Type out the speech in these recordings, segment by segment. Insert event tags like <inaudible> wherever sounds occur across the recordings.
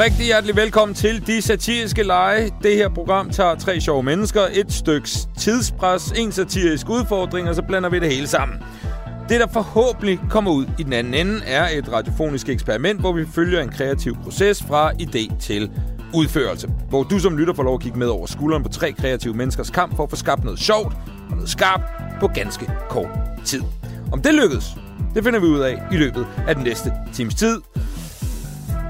Rigtig hjertelig velkommen til De Satiriske Lege. Det her program tager tre sjove mennesker, et styks tidspres, en satirisk udfordring, og så blander vi det hele sammen. Det, der forhåbentlig kommer ud i den anden ende, er et radiofonisk eksperiment, hvor vi følger en kreativ proces fra idé til udførelse. Hvor du som lytter får lov at kigge med over skulderen på tre kreative menneskers kamp for at få skabt noget sjovt og noget skarpt på ganske kort tid. Om det lykkes, det finder vi ud af i løbet af den næste times tid.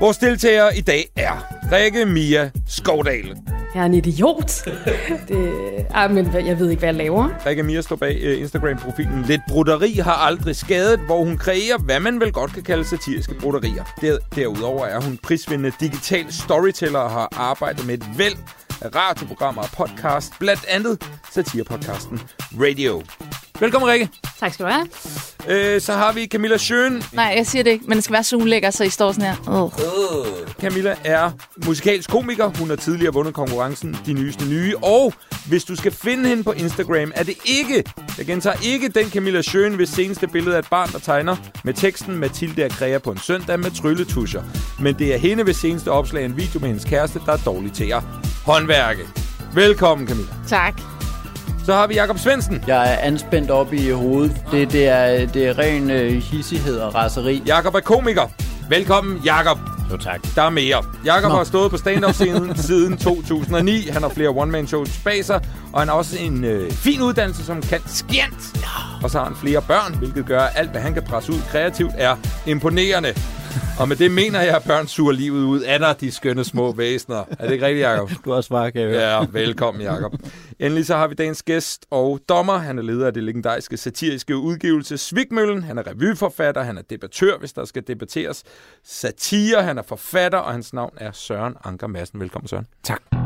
Vores deltagere i dag er Rikke Mia Skovdal. Jeg er en idiot. det, ah, men jeg ved ikke, hvad jeg laver. Rikke Mia står bag uh, Instagram-profilen Lidt Broderi har aldrig skadet, hvor hun kreerer, hvad man vel godt kan kalde satiriske broderier. Der, derudover er hun prisvindende digital storyteller og har arbejdet med et væld af radioprogrammer og podcast, blandt andet satirepodcasten Radio. Velkommen, Rikke. Tak skal du have. Øh, så har vi Camilla Schøn. Nej, jeg siger det ikke, men det skal være så ulækker, så I står sådan her. Oh. Camilla er musikalsk komiker. Hun har tidligere vundet konkurrencen De Nyeste Nye. Og hvis du skal finde hende på Instagram, er det ikke, jeg gentager ikke den Camilla Schøn, hvis seneste billede af et barn, der tegner med teksten Mathilde er kræger på en søndag med trylletuscher. Men det er hende ved seneste opslag en video med hendes kæreste, der er dårlig til at håndværke. Velkommen, Camilla. Tak. Så har vi Jakob Svendsen. Jeg er anspændt op i hovedet. Det, det, er, det er ren øh, hissighed og raseri. Jakob er komiker. Velkommen, Jakob. Jo tak. Der er mere. Jakob har stået på stand-up-scenen siden <laughs> 2009. Han har flere one-man-shows bag sig, og han har også en øh, fin uddannelse, som kan skjent. Og så har han flere børn, hvilket gør, at alt, hvad han kan presse ud kreativt, er imponerende. Og med det mener jeg, at børn suger livet ud af dig, de skønne små væsener. Er det ikke rigtigt, Jacob? <laughs> Du har svar, kan. Ja, velkommen, Jacob. Endelig så har vi dagens gæst og dommer. Han er leder af det legendariske satiriske udgivelse Svigmøllen. Han er revyforfatter, han er debattør, hvis der skal debatteres. Satire, han er forfatter, og hans navn er Søren Anker Madsen. Velkommen, Søren. Tak.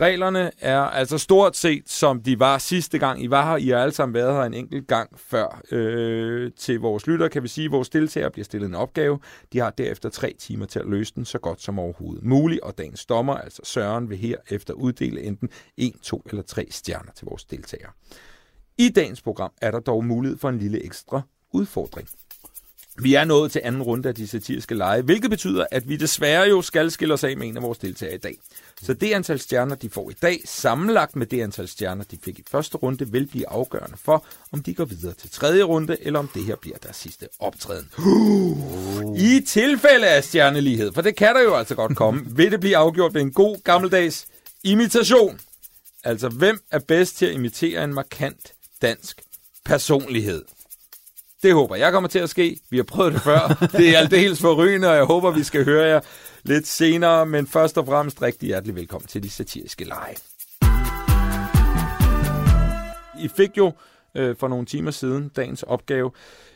Reglerne er altså stort set, som de var sidste gang. I var her. I har alle sammen været her en enkelt gang før. Øh, til vores lytter kan vi sige, at vores deltagere bliver stillet en opgave. De har derefter tre timer til at løse den så godt som overhovedet muligt. Og dagens dommer, altså Søren, vil herefter uddele enten en, to eller tre stjerner til vores deltagere. I dagens program er der dog mulighed for en lille ekstra udfordring. Vi er nået til anden runde af de satiriske lege, hvilket betyder, at vi desværre jo skal skille os af med en af vores deltagere i dag. Så det antal stjerner, de får i dag, sammenlagt med det antal stjerner, de fik i første runde, vil blive afgørende for, om de går videre til tredje runde, eller om det her bliver deres sidste optræden. <gasps> I tilfælde af stjernelighed, for det kan der jo altså godt komme, <laughs> vil det blive afgjort ved en god gammeldags imitation. Altså, hvem er bedst til at imitere en markant dansk personlighed? Det håber jeg kommer til at ske. Vi har prøvet det før. <laughs> Det er aldeles forrygende, og jeg håber, vi skal høre jer lidt senere. Men først og fremmest rigtig hjertelig velkommen til de satiriske lege. I fik jo øh, for nogle timer siden dagens opgave.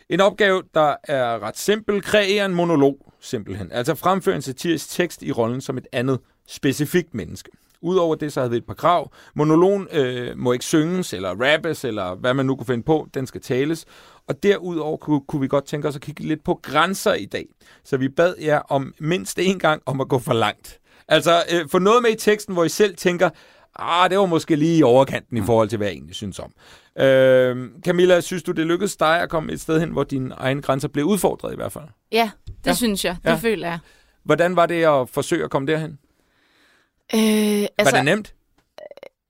En opgave, der er ret simpel. Kreer en monolog, simpelthen. Altså fremføre en satirisk tekst i rollen som et andet specifikt menneske. Udover det, så havde vi et par krav. Monologen øh, må ikke synges, eller rappes, eller hvad man nu kunne finde på. Den skal tales. Og derudover kunne, kunne vi godt tænke os at kigge lidt på grænser i dag. Så vi bad jer om mindst en gang om at gå for langt. Altså, øh, få noget med i teksten, hvor I selv tænker, ah, det var måske lige i overkanten i forhold til, hvad jeg egentlig synes om. Øh, Camilla, synes du, det lykkedes dig at komme et sted hen, hvor dine egne grænser blev udfordret i hvert fald? Ja, det Ja. synes jeg. Det ja. føler jeg. Hvordan var det at forsøge at komme derhen? Øh, Altså, var det nemt?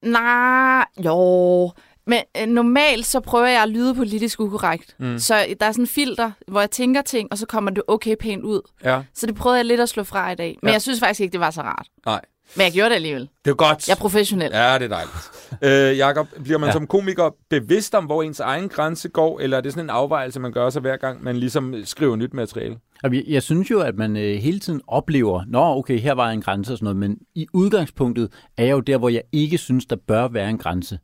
Nej, jo. Men øh, normalt så prøver jeg at lyde politisk ukorrekt. Mm. Så der er sådan en filter, hvor jeg tænker ting, og så kommer det okay pænt ud. Ja. Så det prøvede jeg lidt at slå fra i dag. Men ja. jeg synes faktisk ikke, det var så rart. Nej. Men jeg gjorde det alligevel. Det er godt. Jeg er professionel. Ja. Det er dejligt. øh, Jakob, bliver man ja. Som komiker bevidst om, hvor ens egen grænse går, eller er det sådan en afvejelse, man gør sig hver gang, man ligesom skriver nyt materiale? Jeg, jeg synes jo, at man øh, hele tiden oplever, nå okay, her var en grænse og sådan noget, men i udgangspunktet er jeg jo der, hvor jeg ikke synes, der bør være en grænse.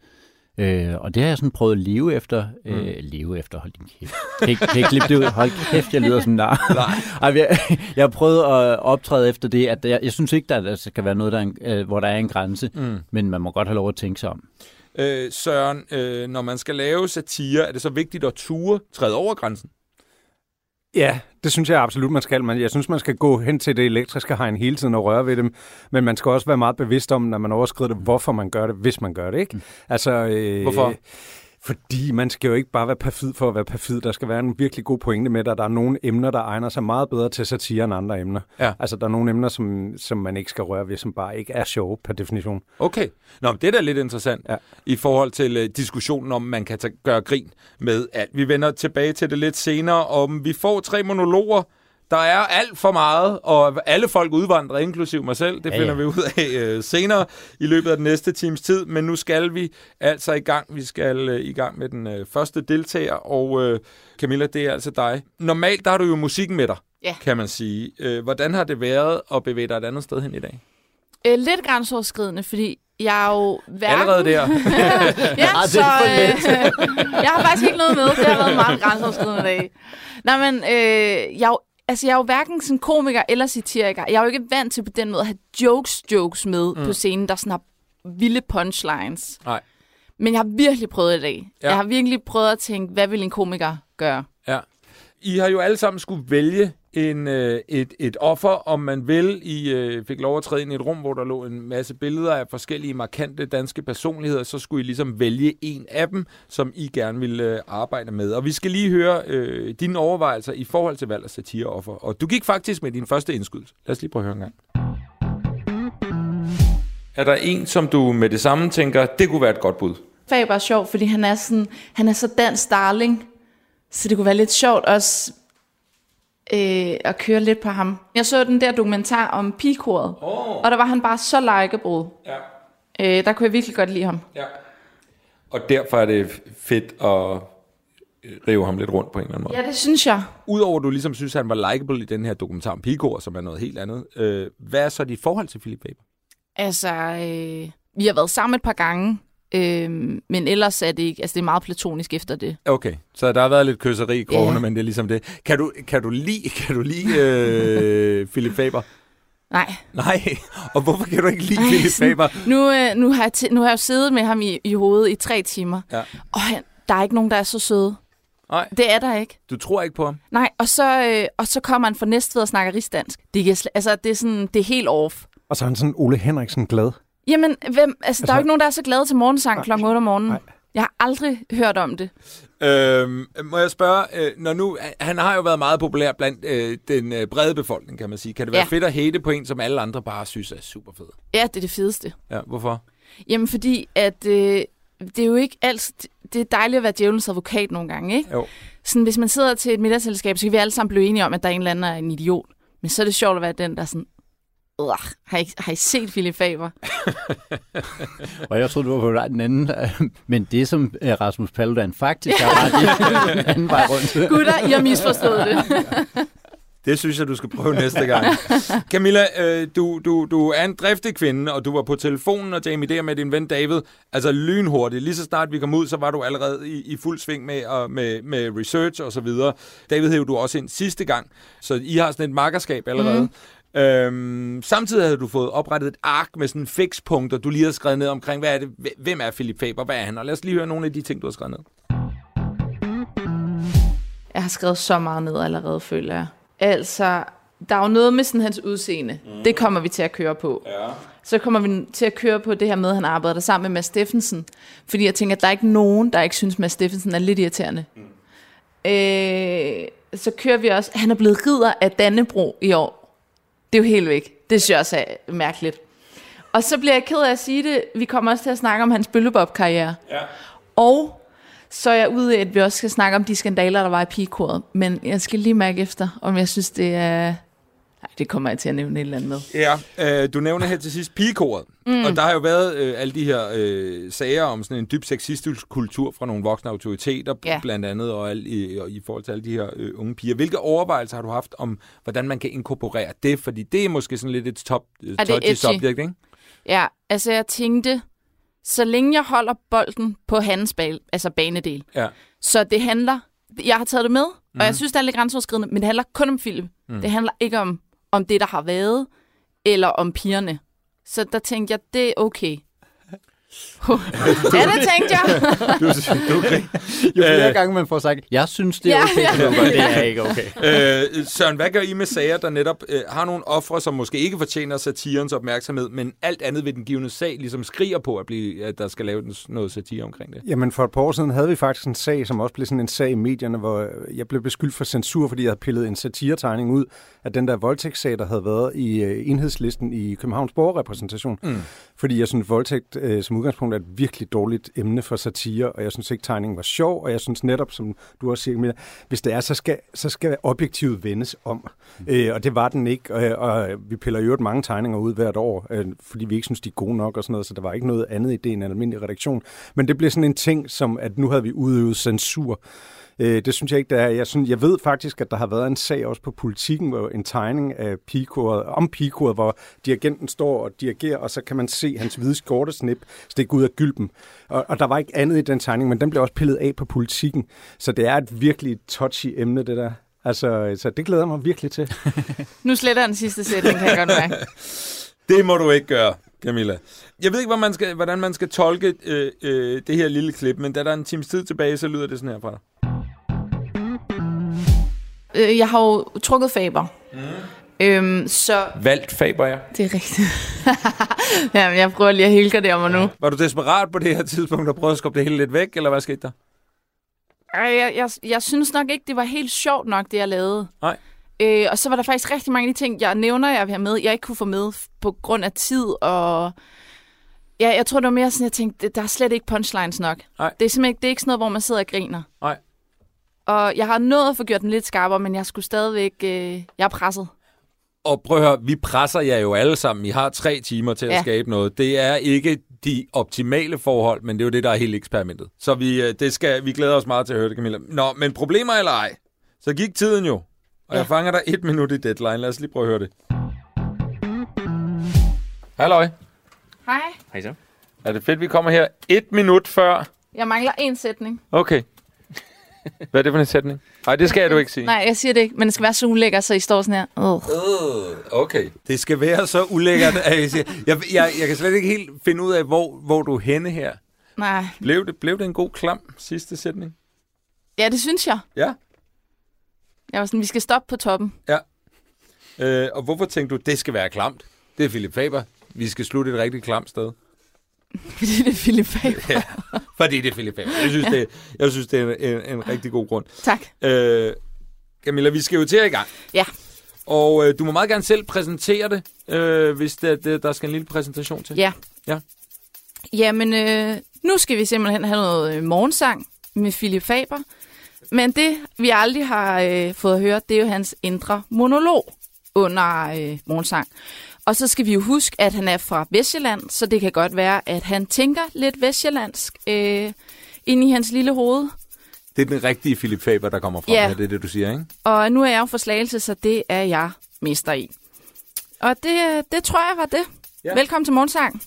Øh, og det har jeg sådan prøvet at leve efter. Øh, Mm. Leve efter, hold din kæft. Kan ikke, kan ikke klippe det ud. Hold kæft, jeg lyder som nar. <laughs> <laughs> Ej, jeg, jeg har prøvet at optræde efter det, at jeg, jeg synes ikke, der, der skal være noget, der er en, øh, hvor der er en grænse, Mm. men man må godt have lov at tænke sig om. Øh, Søren, øh, når man skal lave satire, er det så vigtigt at ture, træde over grænsen? Ja, det synes jeg absolut, man skal. Man, jeg synes, man skal gå hen til det elektriske hegn hele tiden og røre ved dem. Men man skal også være meget bevidst om, når man overskrider det, hvorfor man gør det, hvis man gør det. Ikke? Altså, øh, Hvorfor? Fordi man skal jo ikke bare være perfid for at være perfid. Der skal være en virkelig god pointe med, at der er nogle emner, der egner sig meget bedre til satire end andre emner. Ja. Altså, der er nogle emner, som, som man ikke skal røre ved, som bare ikke er sjove per definition. Okay. Nå, men det er da lidt interessant Ja. i forhold til uh, diskussionen om, man kan tage, gøre grin med alt. Vi vender tilbage til det lidt senere, om vi får tre monologer. Der er alt for meget, og alle folk udvandrer, inklusiv mig selv. Det Ja, finder ja. vi ud af uh, senere i løbet af den næste times tid. Men nu skal vi altså i gang. Vi skal uh, i gang med den uh, første deltager, og uh, Camilla, det er altså dig. Normalt der har du jo musikken med dig, Ja. kan man sige. Uh, hvordan har det været at bevæge dig et andet sted hen i dag? Øh, lidt grænseoverskridende, fordi jeg er jo hverken... Allerede der. <laughs> <laughs> ja, Ah, det så øh, jeg har faktisk ikke noget med. Det har været meget grænseoverskridende dag. Nej, men øh, jeg, er jo, altså, jeg er jo hverken sådan komiker eller satiriker. Jeg er jo ikke vant til på den måde at have jokes-jokes med mm. på scenen, der sådan har vilde punchlines. Nej. Men jeg har virkelig prøvet i dag. Ja. Jeg har virkelig prøvet at tænke, hvad vil en komiker gøre? Ja. I har jo alle sammen skulle vælge en, øh, et, et offer, om man vil. I øh, fik lov at træde ind i et rum, hvor der lå en masse billeder af forskellige markante danske personligheder. Så skulle I ligesom vælge en af dem, som I gerne ville øh, arbejde med. Og vi skal lige høre øh, dine overvejelser i forhold til valg af satireoffer. Og du gik faktisk med din første indskud. Lad os lige prøve at høre en gang. Er der en, som du med det samme tænker, det kunne være et godt bud? Faber er sjov, fordi han er, sådan, han er så dansk darling. Så det kunne være lidt sjovt også øh, at køre lidt på ham. Jeg så den der dokumentar om pigekoret, Oh. og der var han bare så likeable. Ja. Øh, der kunne jeg virkelig godt lide ham. Ja. Og derfor er det fedt at øh, rive ham lidt rundt på en eller anden måde. Ja, det synes jeg. Udover at du ligesom synes, at han var likable i den her dokumentar om Pigor, som er noget helt andet, øh, hvad er så dit forhold til Philip Faber? Altså, øh, vi har været sammen et par gange, øh, men ellers er det ikke, altså det er meget platonisk efter det. Okay, så der har været lidt kysseri i krogene, Ja. men det er ligesom det. Kan du, kan du lide, kan du lide øh, <laughs> Philip Faber? Nej. Nej, og hvorfor kan du ikke lide Ej, Philip Faber? Nu, øh, nu, har jeg t- nu har jeg jo siddet med ham i, i hovedet i tre timer, Ja. og han, der er ikke nogen, der er så søde. Nej, Det er der ikke. du tror ikke på ham? Nej, og så, øh, og så kommer han fra Næstved og snakker rigsdansk. Det, slet, altså, det, er sådan, det er helt off. Og så er han sådan Ole Henriksen glad. Jamen, hvem, altså, altså, der er Altså- jo ikke nogen, der er så glade til morgensang kl. 8 om morgenen. Nej. Jeg har aldrig hørt om det. Øhm, må jeg spørge, øh, når nu, han har jo været meget populær blandt øh, den øh, brede befolkning, kan man sige. Kan det være Ja. fedt at hate på en, som alle andre bare synes er super fed? Ja, det er det fedeste. Ja, hvorfor? Jamen, fordi at øh, det er jo ikke alt... Det er dejligt at være djævelens advokat nogle gange, ikke? Jo. Sådan, hvis man sidder til et middagsselskab, så kan vi alle sammen blive enige om, at der er en eller anden, der er en idiot. Men så er det sjovt at være den, der er sådan... "Ugh, Har I, har I set Philip Faber? <laughs> Og jeg troede, du var på vej den anden. Men det, som øh, Rasmus Paludan faktisk har ret i, <laughs> den anden vej rundt. Gutter, I har misforstået det. <laughs> Det synes jeg, du skal prøve næste gang. Camilla, øh, du, du, du er en driftig kvinde, og du var på telefonen og Jamie der med din ven David. Altså lynhurtigt. Lige så snart vi kom ud, så var du allerede i, i fuld sving med, og med, med research og så videre. David hævde du også ind sidste gang, så I har sådan et makkerskab allerede. Mm. Øhm, samtidig havde du fået oprettet et ark med sådan fikspunkter, du lige har skrevet ned omkring, hvad er det, hvem er Philip Faber, hvad er han? Og lad os lige høre nogle af de ting, du har skrevet ned. Jeg har skrevet så meget ned allerede, føler jeg. Altså, der er jo noget med sådan hans udseende. Mm. Det kommer vi til at køre på. Ja. Så kommer vi til at køre på det her med, at han arbejder sammen med Mads Steffensen. Fordi jeg tænker, at der er ikke nogen, der ikke synes, at Mads Steffensen er lidt irriterende. Mm. Øh, så kører vi også... Han er blevet ridder af Dannebro i år. Det er jo helt væk. Det synes jeg også er mærkeligt. Og så bliver jeg ked af at sige det. Vi kommer også til at snakke om hans bøllebop-karriere. Ja. Og så er jeg ude i, at vi også skal snakke om de skandaler, der var i pigekoret. Men jeg skal lige mærke efter, om jeg synes, det er... Nej, det kommer jeg til at nævne et eller andet med. Ja, øh, du nævner her til sidst pigekoret. Mm. Og der har jo været øh, alle de her øh, sager om sådan en dyb sexistisk kultur fra nogle voksne autoriteter, Ja. blandt andet, og, al, i, og i forhold til alle de her øh, unge piger. Hvilke overvejelser har du haft om, hvordan man kan inkorporere det? Fordi det er måske sådan lidt et top, øh, touchy subject, ikke? Ja, altså jeg tænkte, så længe jeg holder bolden på hans bal, altså banedel, Ja. så det handler, jeg har taget det med, mm. og jeg synes, det er lidt grænseoverskridende, men det handler kun om film. Mm. Det handler ikke om, om det, der har været, eller om pigerne. Så der tænkte jeg, det er okay ja, det tænkte jeg. <laughs> Du, du grin. Jo flere Øh. gange man får sagt, jeg synes, det er Ja, okay, <laughs> ja. godt, det er ikke okay. øh, Søren, hvad gør I med sager, der netop øh, har nogle ofre, som måske ikke fortjener satirens opmærksomhed, men alt andet ved den givende sag ligesom skriger på, at, blive, at der skal laves noget satire omkring det? Jamen for et par år siden havde vi faktisk en sag, som også blev sådan en sag i medierne, hvor jeg blev beskyldt for censur, fordi jeg havde pillet en satiretegning ud af den der voldtægtssag, der havde været i øh, enhedslisten i Københavns borgerrepræsentation. Mm. Fordi jeg synes, voldtægt øh, som udgangspunkt er et virkelig dårligt emne for satire, og jeg synes ikke, tegningen var sjov, og jeg synes netop, som du også siger, hvis det er, så skal, så skal objektivet vendes om. Mm. Øh, og det var den ikke, og, og vi piller jo mange tegninger ud hvert år, øh, fordi vi ikke synes, de er gode nok og sådan noget, så der var ikke noget andet i det end en almindelig redaktion. Men det blev sådan en ting, som at nu havde vi udøvet censur. Øh, det synes jeg ikke, det er. Jeg, synes, jeg ved faktisk, at der har været en sag også på politikken, hvor en tegning af pigekoret, om pigekoret, hvor dirigenten står og dirigerer, og så kan man se hans hvide skjortesnip stikke ud af gylpen. Og, og der var ikke andet i den tegning, men den blev også pillet af på politikken. Så det er et virkelig touchy emne, det der. Altså, så det glæder jeg mig virkelig til. <laughs> Nu sletter den sidste sætning, kan jeg godt mærke. <laughs> Det må du ikke gøre, Camilla. Jeg ved ikke, hvordan man skal, hvordan man skal tolke øh, øh, det her lille klip, men da der er en times tid tilbage, så lyder det sådan her fra dig. Øh, Jeg har jo trukket faber. Mm. Øhm, så Valgt Faber, ja. det er rigtigt. <laughs> Jamen, jeg prøver lige at helgardere mig nu. Var du desperat på det her tidspunkt og prøvede at skubbe det hele lidt væk, eller hvad skete der? Ej, jeg, jeg, jeg synes nok ikke, det var helt sjovt nok, det jeg lavede. Nej. Øh, og så var der faktisk rigtig mange af de ting, jeg nævner, jeg vil have med, jeg ikke kunne få med på grund af tid. Og ja, jeg tror, det var mere sådan, jeg tænkte, der er slet ikke punchlines nok. Nej. Det er simpelthen ikke, det er ikke sådan noget, hvor man sidder og griner. Nej. Og jeg har nået at få gjort den lidt skarpere, men jeg skulle stadigvæk... Øh, jeg er presset. Og prøv at høre, vi presser jer jo alle sammen. I har tre timer til at Ja. skabe noget. Det er ikke de optimale forhold, men det er jo det, der er hele eksperimentet. Så vi, øh, det skal, vi glæder os meget til at høre det, Camilla. Nå, men problemer eller ej, så gik tiden jo. Og ja. Ja. jeg fanger dig et minut i deadline. Lad os lige prøve at høre det. Halløj. Hej. Hej så. Er det fedt, vi kommer her et minut før? Jeg mangler en sætning. Okay. <laughs> Hvad er det for en sætning? Nej, det skal du ikke sige. Nej, jeg siger det ikke, men det skal være så ulækker, så I står sådan her. Uh. Øh, okay. Det skal være så ulækkert, at jeg, siger, jeg, jeg, jeg kan slet ikke helt finde ud af, hvor, hvor du er henne her. Nej. Blev det, blev det en god klam sidste sætning? Ja, det synes jeg. Ja. Jeg var sådan, vi skal stoppe på toppen. Øh, og hvorfor tænkte du, det skal være klamt? Det er Philip Faber. Vi skal slutte et rigtig klamt sted. <laughs> Fordi det er Philip Faber. Ja, fordi det er Philip Faber. Jeg synes, det, jeg synes, det er en, en, en rigtig god grund. Tak. Øh, Camilla, vi skal jo til at i gang. Ja. Og øh, du må meget gerne selv præsentere det, øh, hvis det, det, der skal en lille præsentation til. Ja. Ja. Jamen, øh, nu skal vi simpelthen have noget øh, morgensang med Philip Faber. Men det, vi aldrig har øh, fået at høre, det er jo hans indre monolog under øh, morgensang. Og så skal vi jo huske, at han er fra Vestjylland, så det kan godt være, at han tænker lidt vestjyllandsk øh, ind i hans lille hoved. Det er den rigtige Philip Faber, der kommer frem Ja. her. Det er det, du siger, ikke? Og nu er jeg jo forslagelse, så det er jeg mester i. Og det, det tror jeg var det. Ja. Ja. Velkommen til morgensang.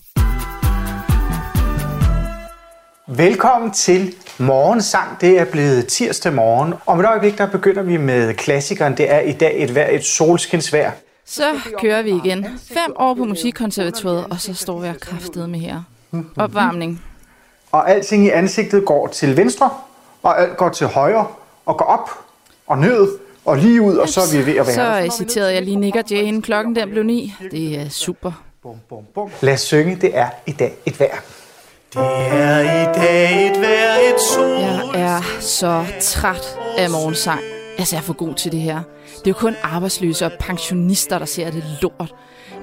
Velkommen til Morgensang. Det er blevet tirsdag morgen. Om et øjeblik, der begynder vi med klassikeren. Det er i dag et, vejr, et solskinsvejr. Så kører vi igen. Fem år på Musikkonservatoriet, og så står jeg kraftet med her. Opvarmning. Og alting i ansigtet går til venstre, og alt går til højre, og går op og ned og lige ud, og så er vi ved at være Så citerede jeg lige Nick og Jay, inden klokken den blev ni. Det er super. Lad os synge. Det er i dag et vejr. er i dag et vejr, et sol. Jeg er så træt af morgensang. Altså, jeg er for god til det her. Det er jo kun arbejdsløse og pensionister, der ser det lort.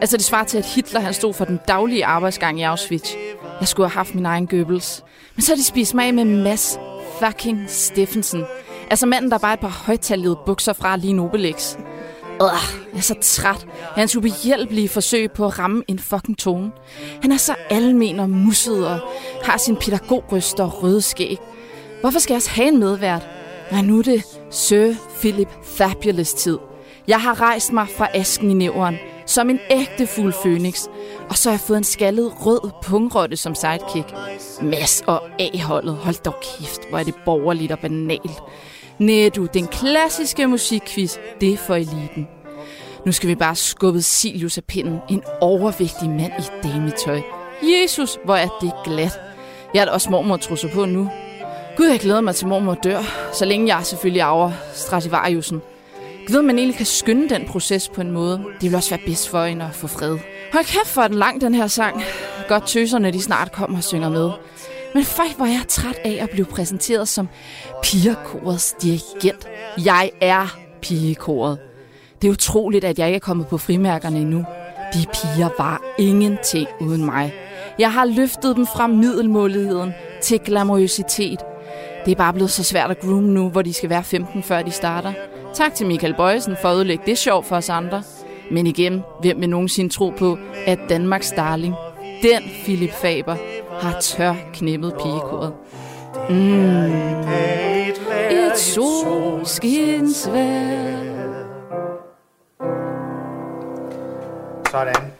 Altså, det svarer til, at Hitler han stod for den daglige arbejdsgang i Auschwitz. Jeg skulle have haft min egen Goebbels. Men så har de spist mig af med Mads fucking Steffensen. Altså manden, der bare er et par højtallede bukser fra lige Nobelix. Øh, jeg er så træt af hans ubehjælpelige forsøg på at ramme en fucking tone. Han er så almen og musset og har sin pædagogryst og røde skæg. Hvorfor skal jeg også have en medvært? Nej, nu er det Sir Philip Fabulous tid. Jeg har rejst mig fra asken i næveren, som en ægte fuld phoenix. Og så har jeg fået en skaldet rød pungrotte som sidekick. Mads og A-holdet, hold dog kæft, hvor er det borgerligt og banalt. Næh du, den klassiske musikquiz, det er for eliten. Nu skal vi bare skubbe Silius af pinden, en overvægtig mand i dametøj. Jesus, hvor er det glat. Jeg er da også mormor på nu. Gud, jeg glæder mig til mormor dør, så længe jeg selvfølgelig arver Stradivariusen. Gud, man egentlig kan skynde den proces på en måde. Det vil også være bedst for en at få fred. Hold kæft, for den lang, den her sang. Godt tøserne, de snart kommer og synger med. Men faktisk hvor jeg træt af at blive præsenteret som pigekorets dirigent. Jeg er pigekoret. Det er utroligt, at jeg ikke er kommet på frimærkerne endnu. De piger var ingenting uden mig. Jeg har løftet dem fra middelmåligheden til glamourøsitet. Det er bare blevet så svært at groom nu, hvor de skal være 15, før de starter. Tak til Michael Bøjsen for at udlægge det sjov for os andre. Men igen, hvem vil nogensinde tro på, at Danmarks darling, den Philip Faber, har tør knippet pigekoret. Mm. Et solskinsvær. Sådan.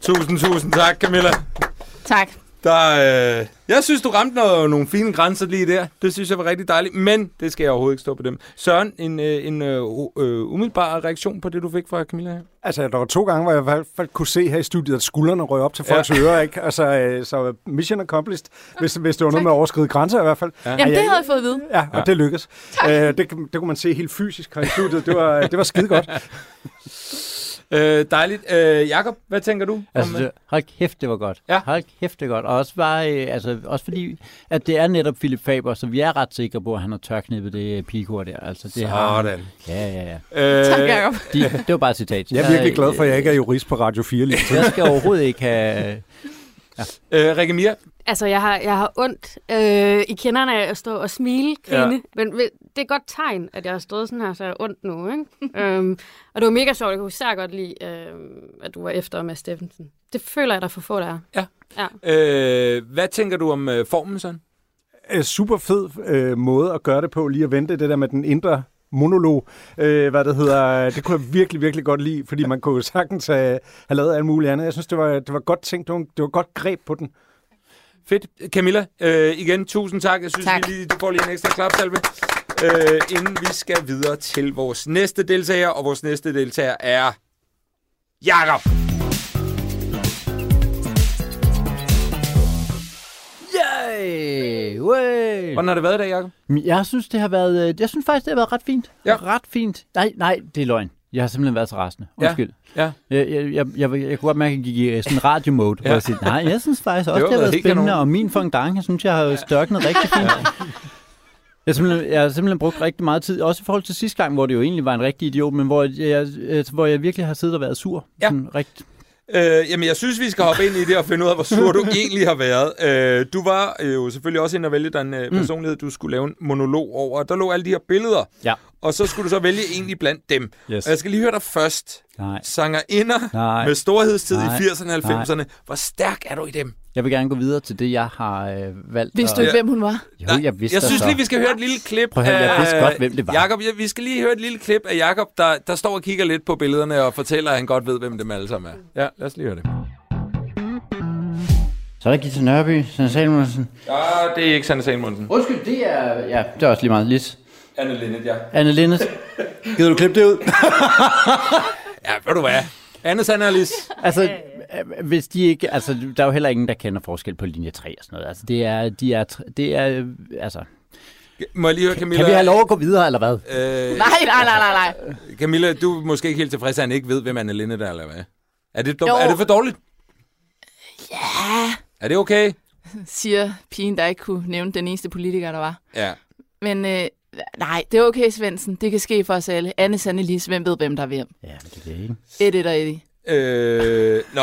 Tusind, tusind tak, Camilla. Tak. Der, øh, jeg synes, du ramte noget, nogle fine grænser lige der. Det synes jeg var rigtig dejligt, men det skal jeg overhovedet ikke stå på dem. Søren, en, øh, en øh, øh, umiddelbar reaktion på det, du fik fra Camilla her? Altså, der var to gange, hvor jeg i hvert fald kunne se her i studiet, at skuldrene røg op til folks ja. ører, ikke? Altså, øh, så mission accomplished, hvis, hvis det var noget med at overskride grænser i hvert fald. Ja. Jamen, det havde jeg fået at vide. Ja, og ja. det lykkedes. Øh, det, det kunne man se helt fysisk her i studiet. Det var, det var skide godt. <laughs> Øh, dejligt. Øh, Jakob, hvad tænker du? Altså, om, det, hold kæft, det var godt. Ja. Hold kæft, det var godt. Og også, bare, øh, altså, også fordi, at det er netop Philip Faber, så vi er ret sikre på, at han har tørknippet det pigekort der. Altså, det Har, Sådan. ja, ja, ja. Øh, Tak, Jacob. De, det var bare et citat. Jeg er virkelig glad for, at jeg ikke er jurist på Radio 4 lige nu. Jeg skal overhovedet ikke have... øh, Rikke Mia, Altså, jeg har, jeg har ondt øh, i kinderne af at stå og smile, grine. Ja. Ja. Men det er et godt tegn, at jeg har stået sådan her, så jeg har ondt nu. Ikke? <laughs> øhm, og det var mega sjovt. Jeg kunne især godt lide, øh, at du var efter med Steffensen. Det føler jeg, der er for få, der er. ja. Øh, hvad tænker du om øh, formen, sådan? Øh, super fed øh, måde at gøre det på, lige at vente det der med den indre monolog, øh, hvad det hedder, det kunne jeg virkelig, virkelig godt lide, fordi man kunne sagtens have, have lavet alt muligt andet. Jeg synes, det var, det var godt tænkt, det var, det var godt greb på den. Fedt. Camilla, øh, igen, tusind tak. Jeg synes, Tak. Vi lige, du får lige en ekstra klapsalve, øh, inden vi skal videre til vores næste deltager. Og vores næste deltager er Jakob. Yay! Way! Hvordan har det været i dag, Jakob? Jeg synes, det har været, øh, jeg synes faktisk, det har været ret fint. Ja. Ret fint. Nej, nej, det er løgn. Jeg har simpelthen været så rasende. Ja. Undskyld. Ja. Jeg, jeg, jeg, jeg, jeg kunne godt mærke, at jeg gik i sådan radio-mode, hvor Ja. jeg siger, nej, jeg synes faktisk også, Det det, har været været spændende, kanon. og min fondant, jeg synes, jeg har størknet rigtig fint. Jeg har, simpelthen, jeg har simpelthen brugt rigtig meget tid, også i forhold til sidste gang, hvor det jo egentlig var en rigtig idiot, men hvor jeg, hvor jeg virkelig har siddet og været sur. Ja. Sådan rigt, Øh, jamen, jeg synes, vi skal hoppe ind i det og finde ud af, hvor sur du <laughs> egentlig har været. Øh, du var øh, jo selvfølgelig også inde og vælge den øh, personlighed, du skulle lave en monolog over. Der lå alle de her billeder, Ja. og så skulle du så vælge egentlig blandt dem. Yes. Og jeg skal lige høre dig først. Nej. Sangerinder Nej. med storhedstid Nej. i 80'erne og 90'erne. Hvor stærk er du i dem? Jeg vil gerne gå videre til det, jeg har øh, valgt. Vidste du ikke, hvem hun var? Jo, jeg vidste jeg synes så. lige, vi skal høre et lille klip Prøv at høre, jeg vidste godt, hvem det var. Jakob, ja, vi skal lige høre et lille klip af Jakob, der, der står og kigger lidt på billederne og fortæller, at han godt ved, hvem dem alle sammen er. Ja, lad os lige høre det. Så er der Gita Nørby, Sanne Salmonsen. Ja, det er ikke Sanne Salmonsen. Undskyld, det er... Ja, det er også lige meget. Lis. Anne Linnet, ja. Anne Lindes. <laughs> Gider du klippe det ud? <laughs> Ja, ved du hvad? Og Lis. <laughs> altså, øh, hvis de ikke... Altså, der er jo heller ingen, der kender forskel på linje 3 og sådan noget. Altså, det er... De er, det er øh, altså... Må jeg lige høre, Camilla? Kan vi have lov at gå videre, eller hvad? Øh, <laughs> Nej, nej, nej, nej, nej. Camilla, du er måske ikke helt tilfreds, at han ikke ved, hvem Anne Linnet er, eller hvad? Er det, Jo. er det for dårligt? Ja, Er det okay? <laughs> siger pigen, der ikke kunne nævne den eneste politiker, der var. Ja. Men øh, nej, det er okay, Svendsen. Det kan ske for os alle. Anne Sanne Lis, hvem ved, hvem der er hvem? Ja, men det er det ikke. Eddie og Eddie. Øh, nå,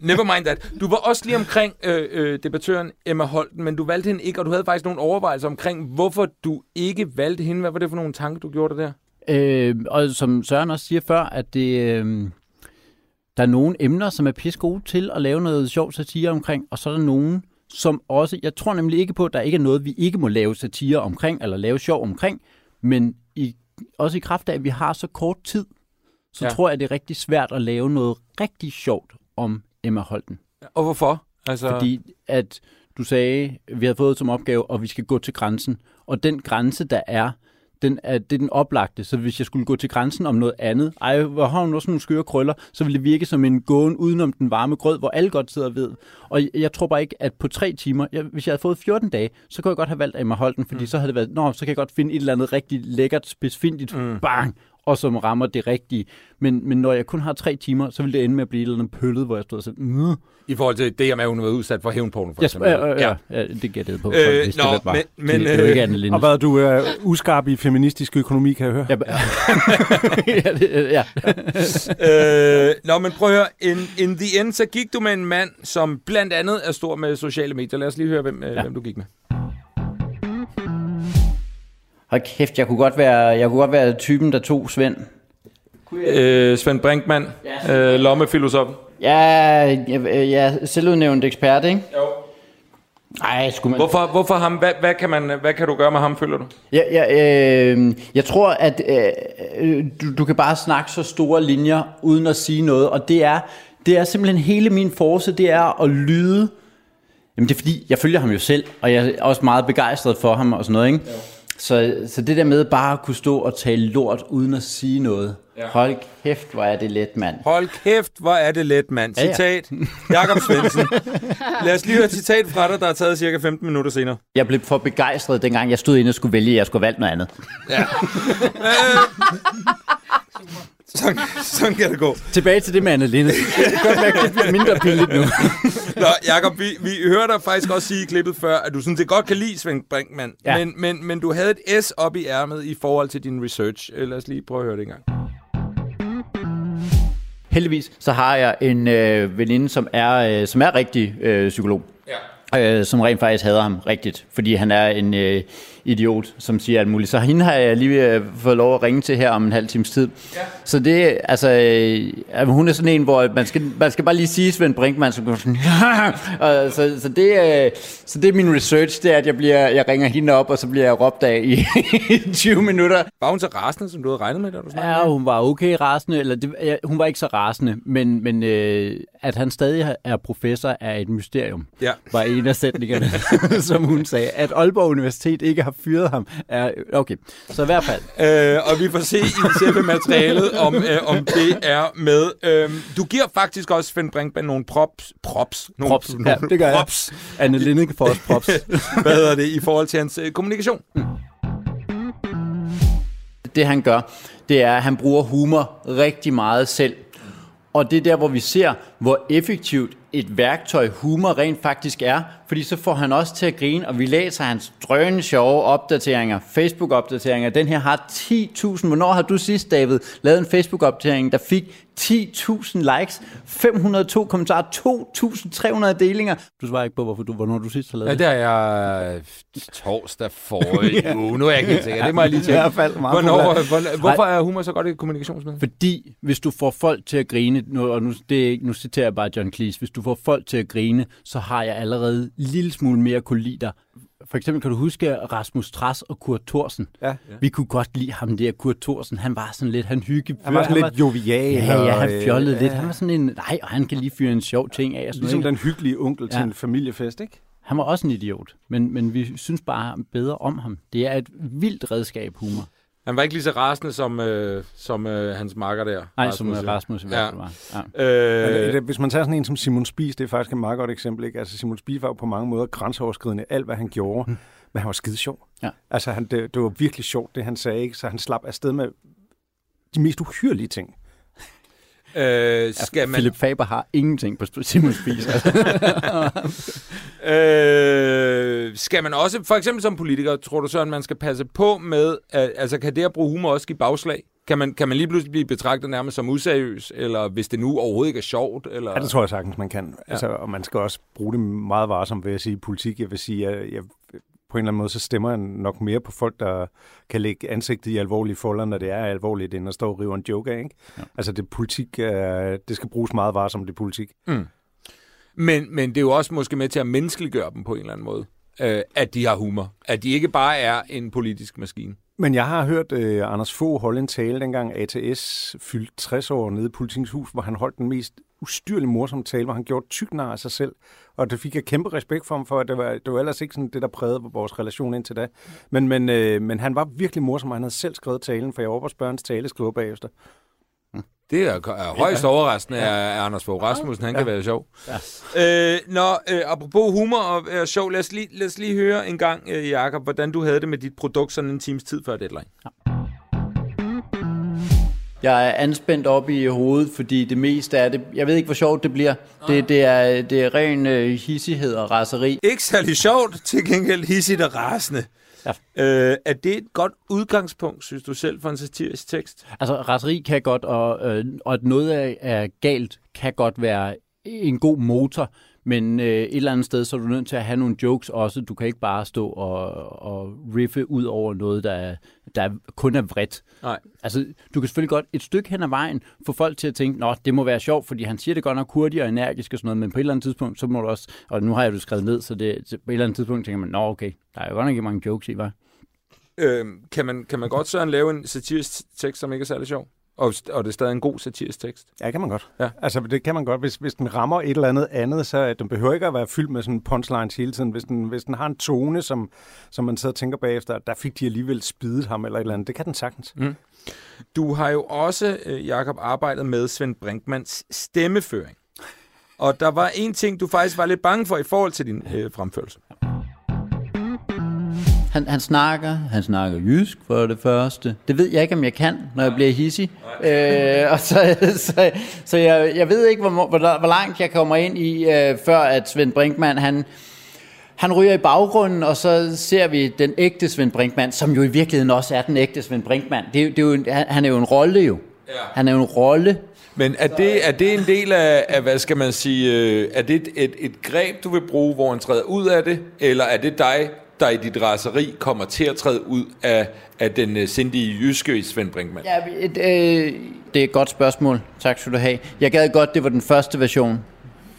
never mind that. Du var også lige omkring øh, øh, debattøren Emma Holten, men du valgte hende ikke, og du havde faktisk nogle overvejelser omkring, hvorfor du ikke valgte hende. Hvad var det for nogle tanker, du gjorde der? Øh, og som Søren også siger før, at det... Øh, der er nogle emner, som er pisse gode til at lave noget sjovt satire omkring, og så er der nogen, som også... Jeg tror nemlig ikke på, at der ikke er noget, vi ikke må lave satire omkring, eller lave sjov omkring, men i, også i kraft af, at vi har så kort tid, så Ja. tror jeg, det er rigtig svært at lave noget rigtig sjovt om Emma Holten. Og hvorfor? Altså, Fordi at du sagde, vi har fået som opgave, og vi skal gå til grænsen. Og den grænse, der er, den er, det er den oplagte. Så hvis jeg skulle gå til grænsen om noget andet, ej, hvor har hun også nogle skøre krøller, så ville det virke som en gåen udenom den varme grød, hvor alle godt sidder ved. Og jeg, jeg tror bare ikke, at på tre timer, jeg, hvis jeg havde fået 14 dage, så kunne jeg godt have valgt Emma Holten, fordi mm. så havde det været, nå, så kan jeg godt finde et eller andet rigtig lækkert, specifikt, mm. bang, og som rammer det rigtige. Men, men når jeg kun har tre timer, så vil det ende med at blive et eller andet pøllet, hvor jeg står og siger, mm. I forhold til det, at hun har været udsat for hævnporno, for Ja, eksempel. ja, ja, ja, det gætter jeg på. Øh, Øh, hvis nå, det, var. men- men, det, det er jo ikke øh, Lindes. Og hvad, du er uskarp i feministisk økonomi, kan jeg høre? Ja, <laughs> ja, det, ja. <laughs> øh, nå, men prøv at høre. In, in the end, så gik du med en mand, som blandt andet er stor med sociale medier. Lad os lige høre, hvem, ja. hvem du gik med. Hold kæft, jeg kunne godt være, jeg kunne godt være typen, der tog Svend. Øh, Svend Brinkmann, øh, lommefilosof. Ja, jeg er selvudnævnt ekspert, ikke? Jo. Ej, skulle man... Hvorfor, hvorfor ham? Hvad, hvad, kan man, hvad kan du gøre med ham, føler du? Ja, ja, øh, jeg tror, at øh, du, du kan bare snakke så store linjer, uden at sige noget, og det er, det er simpelthen hele min force, det er at lyde. Jamen det er fordi, jeg følger ham jo selv, og jeg er også meget begejstret for ham og sådan noget, ikke? Ja. Så, så det der med bare at kunne stå og tale lort, uden at sige noget. Ja. Hold kæft, hvor er det let, mand. Hold kæft, hvor er det let, mand. Ja, ja. Citat, Jakob Svendsen. Lad os lige høre et citat fra dig, der er taget cirka 15 minutter senere. Jeg blev for begejstret, dengang jeg stod inde og skulle vælge, at jeg skulle valgt noget andet. <laughs> Sådan, sådan kan det gå. Tilbage til det med Anne Linde. Jeg kan godt mærke, det bliver mindre pinligt nu. Nå, Jacob, vi, vi hører dig faktisk også sige i klippet før, at du sådan det godt kan lide Svend Brinkmann, ja. Ja. men, men, men du havde et S op i ærmet i forhold til din research. Øh, Lad os lige prøve at høre det en gang. Heldigvis så har jeg en øh, veninde, som er, øh, som er rigtig øh, psykolog. Ja. Øh, som rent faktisk hader ham rigtigt, fordi han er en øh, idiot, som siger alt muligt. Så hende har jeg lige fået lov at ringe til her om en halv times tid. Ja. Så det, altså, øh, hun er sådan en, hvor man skal, man skal bare lige sige Svend Brinkmann, så går sådan, <laughs> og, så, så, det, øh, så det er min research, det er, at jeg, bliver, jeg ringer hende op, og så bliver jeg råbt af i <laughs> 20 minutter. Var hun så rasende, som du havde regnet med, da du snakkede? Ja, hun var okay rasende, eller det, ja, hun var ikke så rasende, men, men øh, at han stadig er professor er et mysterium, Ja. var en af sætningerne, <laughs> som hun sagde. At Aalborg Universitet ikke har fyret ham, er okay. Så i hvert fald, Øh, og vi får se i selve materialet, om, øh, om det er med. Øh, du giver faktisk også Svend Brinkmann nogle props. Props? Nogle, props. Ja, det gør jeg. props. Anne Linde får også props. <laughs> Hvad hedder det i forhold til hans øh, kommunikation? det han gør, det er, at han bruger humor rigtig meget selv. Og det er der, hvor vi ser, hvor effektivt et værktøj humor rent faktisk er. Fordi så får han også til at grine, og vi læser hans drønende sjove opdateringer, Facebook-opdateringer. Den her har 10.000. Hvornår har du sidst, David, lavet en Facebook-opdatering, der fik 10.000 likes, 502 kommentarer, 2.300 delinger? Du svarer ikke på, hvorfor du, hvornår du sidst har lavet Ja, det. det er jeg øh, torsdag forrige <laughs> uge. Nu er jeg ikke helt sikker. Det må jeg lige <laughs> I tjekke. hvert fald meget Hvornår, hvor, hvorfor er humor så godt et kommunikationsmiddel? Fordi hvis du får folk til at grine, nu, og nu, det er ikke, nu citerer bare John Cleese, hvis du får folk til at grine, så har jeg allerede en lille smule mere kunne lide dig. For eksempel kan du huske Rasmus Tras og Kurt Thorsen. Ja. Vi kunne godt lide ham der, Kurt Thorsen. Han var sådan lidt, han hygge. Han var sådan lidt jovial. Ja, ja, han og, øh, fjollede lidt. Han var sådan en, nej, og han kan lige fyre en sjov ting af. Og sådan Ligesom noget, den hyggelige onkel til Ja. en familiefest, ikke? Han var også en idiot, men, men vi synes bare bedre om ham. Det er et vildt redskab, humor. Han var ikke lige så rasende som, øh, som øh, hans makker der. Nej, som ja. Rasmus i hvert fald var. Ja. Øh, Øh, Hvis man tager sådan en som Simon Spies, det er faktisk et meget godt eksempel. Ikke? Altså Simon Spies var jo på mange måder grænseoverskridende, alt hvad han gjorde, mm. men han var skide sjov. Ja. Altså han, det, det var virkelig sjovt, det han sagde, ikke? så han slap afsted med de mest uhyrlige ting. Øh, skal man, Philip Faber har ingenting på Simon Spies. Altså. <laughs> øh, skal man også, for eksempel som politiker, tror du så, at man skal passe på med, at, altså kan det at bruge humor også give bagslag? Kan man, kan man lige pludselig blive betragtet nærmest som useriøs, eller hvis det nu overhovedet ikke er sjovt? Eller? Ja, det tror jeg sagtens, man kan. Ja. Altså, og man skal også bruge det meget varsomt, vil jeg sige, politik. Jeg vil sige, at jeg, på en eller anden måde, så stemmer jeg nok mere på folk, der kan lægge ansigtet i alvorlige folder, når det er alvorligt, end at stå og rive en joke af. Ikke? Ja. Altså, det politik, øh, det skal bruges meget varsomt, det politik. Mm. Men, men det er jo også måske med til at menneskeliggøre dem på en eller anden måde, øh, at de har humor. At de ikke bare er en politisk maskine. Men jeg har hørt øh, Anders Fogh holde en tale, dengang ATS fyldte 60 år nede i Politikens Hus, hvor han holdt den mest ustyrlig morsom tale, hvor han gjorde tyk af sig selv. Og det fik jeg kæmpe respekt for ham for, det var, det var ellers ikke sådan det, der prægede vores relation indtil da. Men, men, øh, men han var virkelig morsom, og han havde selv skrevet talen, for jeg var på spørgens tale skrive bagefter. Det er, er højst overraskende af ja. Anders Fogh Rasmussen. Han ja. kan være sjov. Ja. Øh, nå, øh, apropos humor og øh, sjov, lad os, lige, lad os lige høre en gang, øh, Jacob, hvordan du havde det med dit produkt sådan en times tid før deadline. Ja. Jeg er anspændt op i hovedet, fordi det meste af det, jeg ved ikke, hvor sjovt det bliver. Det, det, er, det er ren øh, hissighed og raseri. Ikke særlig sjovt, til gengæld hissigt og rasende. Ja. Øh, er det et godt udgangspunkt, synes du selv, for en satirisk tekst? Altså, raseri kan godt, og, øh, og at noget er, er galt, kan godt være en god motor, men øh, et eller andet sted, så er du nødt til at have nogle jokes også. Du kan ikke bare stå og, og riffe ud over noget, der, er, der kun er vredt. Nej. Altså, du kan selvfølgelig godt et stykke hen ad vejen få folk til at tænke, nå, det må være sjovt, fordi han siger det godt nok hurtigt og energisk og sådan noget, men på et eller andet tidspunkt, så må du også, og nu har jeg det skrevet ned, så det, på et eller andet tidspunkt tænker man, nå, okay, der er jo godt nok ikke mange jokes i, hva'? Øh, kan, man, kan man godt sådan lave en satirisk tekst, som ikke er særlig sjov? Og, og det er stadig en god satirisk tekst. Ja, kan man godt. Ja. Altså, det kan man godt. Hvis, hvis den rammer et eller andet andet, så den behøver ikke at være fyldt med sådan punchlines hele tiden. Hvis den, hvis den har en tone, som, som man sidder og tænker bagefter, der fik de alligevel spidet ham eller et eller andet. Det kan den sagtens. Mm. Du har jo også, øh, Jakob, arbejdet med Svend Brinkmans stemmeføring. Og der var en ting, du faktisk var lidt bange for i forhold til din øh, fremførelse. Han, han snakker, han snakker jysk for det første. Det ved jeg ikke, om jeg kan, når jeg bliver hissig. Øh, og så, så, så jeg, jeg ved ikke, hvor, hvor, hvor langt jeg kommer ind i, øh, før at Svend Brinkmann, han, han ryger i baggrunden, og så ser vi den ægte Svend Brinkmann, som jo i virkeligheden også er den ægte Svend Brinkmann. Det, det er jo en, han er jo en rolle jo. Han er jo en rolle. Men er det, er det en del af, af, hvad skal man sige, øh, er det et, et, et greb, du vil bruge, hvor han træder ud af det, eller er det dig, der i dit raseri kommer til at træde ud af, af den uh, sindige jyske Svend Brinkmann? Ja, et, øh, det er et godt spørgsmål. Tak skal du have. Jeg gad godt, det var den første version.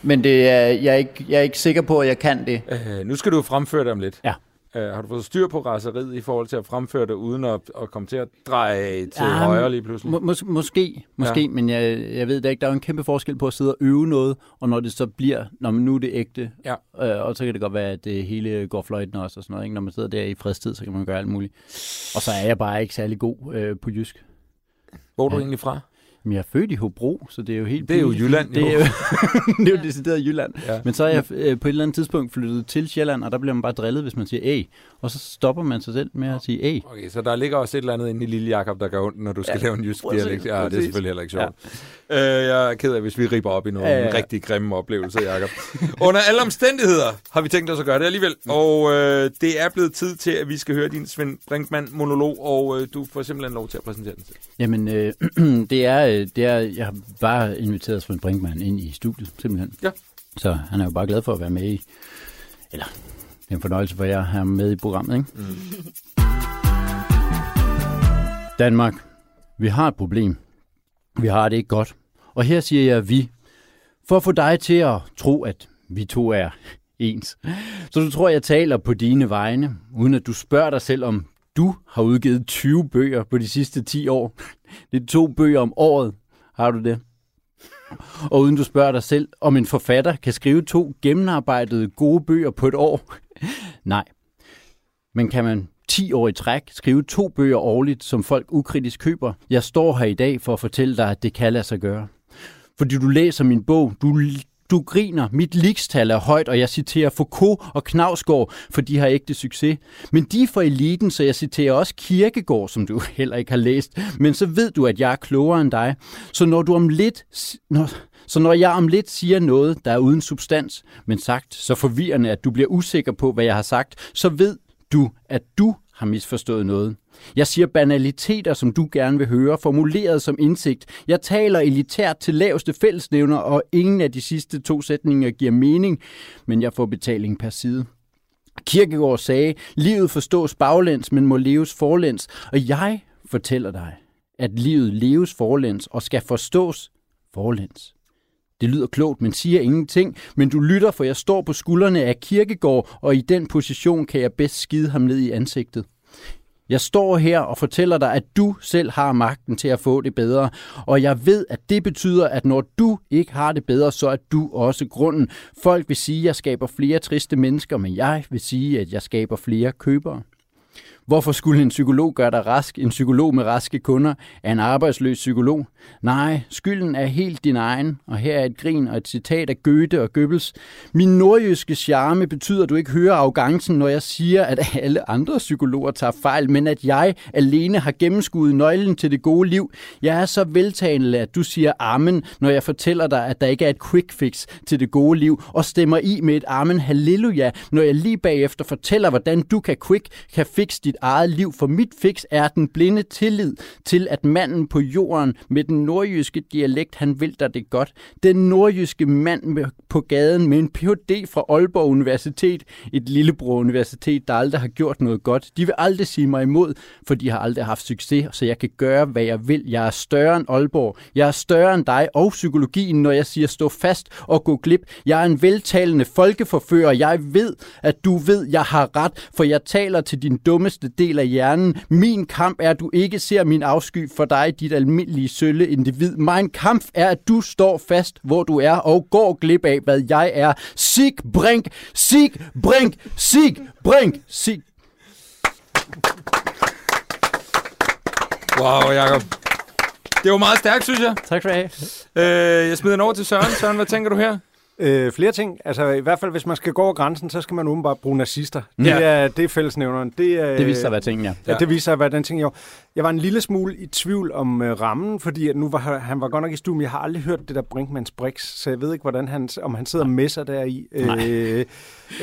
Men det er, jeg, er ikke, jeg er ikke sikker på, at jeg kan det. Uh, nu skal du fremføre det om lidt. Ja. Uh, har du fået styr på raseriet i forhold til at fremføre det, uden at, at komme til at dreje til ja, højre lige pludselig? Må, mås- måske, måske ja. men jeg, jeg ved det ikke. Der er en kæmpe forskel på at sidde og øve noget, og når det så bliver, når man nu er det ægte, ja. øh, og så kan det godt være, at det hele går fløjten også og sådan noget. Ikke? Når man sidder der i fredstid, så kan man gøre alt muligt. Og så er jeg bare ikke særlig god øh, på jysk. Hvor er du ja. egentlig fra? Men jeg er født i Hobro, så det er jo helt... Det er jo Jylland. Det er jo, <laughs> det er jo decideret Jylland. Ja. Men så er jeg øh, på et eller andet tidspunkt flyttet til Sjælland, og der bliver man bare drillet, hvis man siger æ. Og så stopper man sig selv med at sige æ. Okay, så der ligger også et eller andet inde i lille Jakob, der gør ondt, når du skal ja. lave en jysk dialekt. Ja, det er selvfølgelig heller ikke sjovt. Ja. Øh, jeg er ked af, hvis vi riber op i nogle ja, ja, ja. rigtig grimme oplevelser, Jakob. <laughs> Under alle omstændigheder har vi tænkt os at gøre det alligevel. Og øh, det er blevet tid til, at vi skal høre din Svend Brinkmann-monolog, og øh, du får simpelthen lov til at præsentere den til. Jamen, øh, <clears throat> det, er, det er... Jeg har bare inviteret Svend Brinkmann ind i studiet, simpelthen. Ja. Så han er jo bare glad for at være med i... Eller, det er en fornøjelse for jer at have med i programmet, ikke? Mm. <laughs> Danmark, vi har et problem. Vi har det ikke godt. Og her siger jeg vi, for at få dig til at tro, at vi to er <laughs> ens. Så du tror, jeg taler på dine vegne, uden at du spørger dig selv, om du har udgivet 20 bøger på de sidste 10 år. <laughs> Det er to bøger om året. Har du det? Og uden du spørger dig selv, om en forfatter kan skrive to gennemarbejdede gode bøger på et år. <laughs> Nej. Men kan man 10 år i træk skrive to bøger årligt, som folk ukritisk køber? Jeg står her i dag for at fortælle dig, at det kan lade sig gøre. Fordi du læser min bog, du du griner, mit likstal er højt, og jeg citerer Foucault og Knavsgaard, for de har ægte succes. Men de er for eliten, så jeg citerer også Kirkegård, som du <laughs> heller ikke har læst. Men så ved du, at jeg er klogere end dig. Så når du om lidt... Når, så når jeg om lidt siger noget, der er uden substans, men sagt så forvirrende, at du bliver usikker på, hvad jeg har sagt, så ved du, at du har misforstået noget. Jeg siger banaliteter, som du gerne vil høre, formuleret som indsigt. Jeg taler elitært til laveste fællesnævner, og ingen af de sidste to sætninger giver mening, men jeg får betaling per side. Kirkegaard sagde, livet forstås baglæns, men må leves forlæns. Og jeg fortæller dig, at livet leves forlæns og skal forstås forlæns. Det lyder klogt, men siger ingenting, men du lytter, for jeg står på skuldrene af Kirkegård, og i den position kan jeg bedst skide ham ned i ansigtet. Jeg står her og fortæller dig, at du selv har magten til at få det bedre. Og jeg ved, at det betyder, at når du ikke har det bedre, så er du også grunden. Folk vil sige, at jeg skaber flere triste mennesker, men jeg vil sige, at jeg skaber flere købere. Hvorfor skulle en psykolog gøre dig rask? En psykolog med raske kunder er en arbejdsløs psykolog. Nej, skylden er helt din egen, og her er et grin og et citat af Goethe og Goebbels. Min nordjyske charme betyder, at du ikke hører arrogancen, når jeg siger, at alle andre psykologer tager fejl, men at jeg alene har gennemskuet nøglen til det gode liv. Jeg er så veltalende, at du siger amen, når jeg fortæller dig, at der ikke er et quick fix til det gode liv, og stemmer i med et amen halleluja, når jeg lige bagefter fortæller, hvordan du kan quick kan fix dit eget liv. For mit fix er den blinde tillid til, at manden på jorden med den nordjyske dialekt, han vil dig det godt. Den nordjyske mand på gaden med en Ph.D. fra Aalborg Universitet, et lillebror universitet, der aldrig har gjort noget godt. De vil aldrig sige mig imod, for de har aldrig haft succes, så jeg kan gøre, hvad jeg vil. Jeg er større end Aalborg. Jeg er større end dig og psykologien, når jeg siger stå fast og gå glip. Jeg er en veltalende folkeforfører. Jeg ved, at du ved, jeg har ret, for jeg taler til din dummeste del af hjernen. Min kamp er, at du ikke ser min afsky for dig, dit almindelige sølle individ. Min kamp er, at du står fast, hvor du er, og går glip af, hvad jeg er. Sig brink, sig brink, sig brink, sig. Wow, Jacob. Det var meget stærkt, synes jeg. Tak for det. Øh, jeg smider den over til Søren. Søren, hvad tænker du her? Øh, flere ting. Altså i hvert fald, hvis man skal gå over grænsen, så skal man åbenbart bruge nazister. Det, Ja. er, det er fællesnævneren. Det, er, Det viste sig at være ting, ja. Ja. det viser sig at være den ting, jeg Jeg var en lille smule i tvivl om uh, rammen, fordi at nu var han- var godt nok i stuen. Jeg har aldrig hørt det der Brinkmanns Brix, så jeg ved ikke, hvordan han, om han sidder med sig der i. Øh,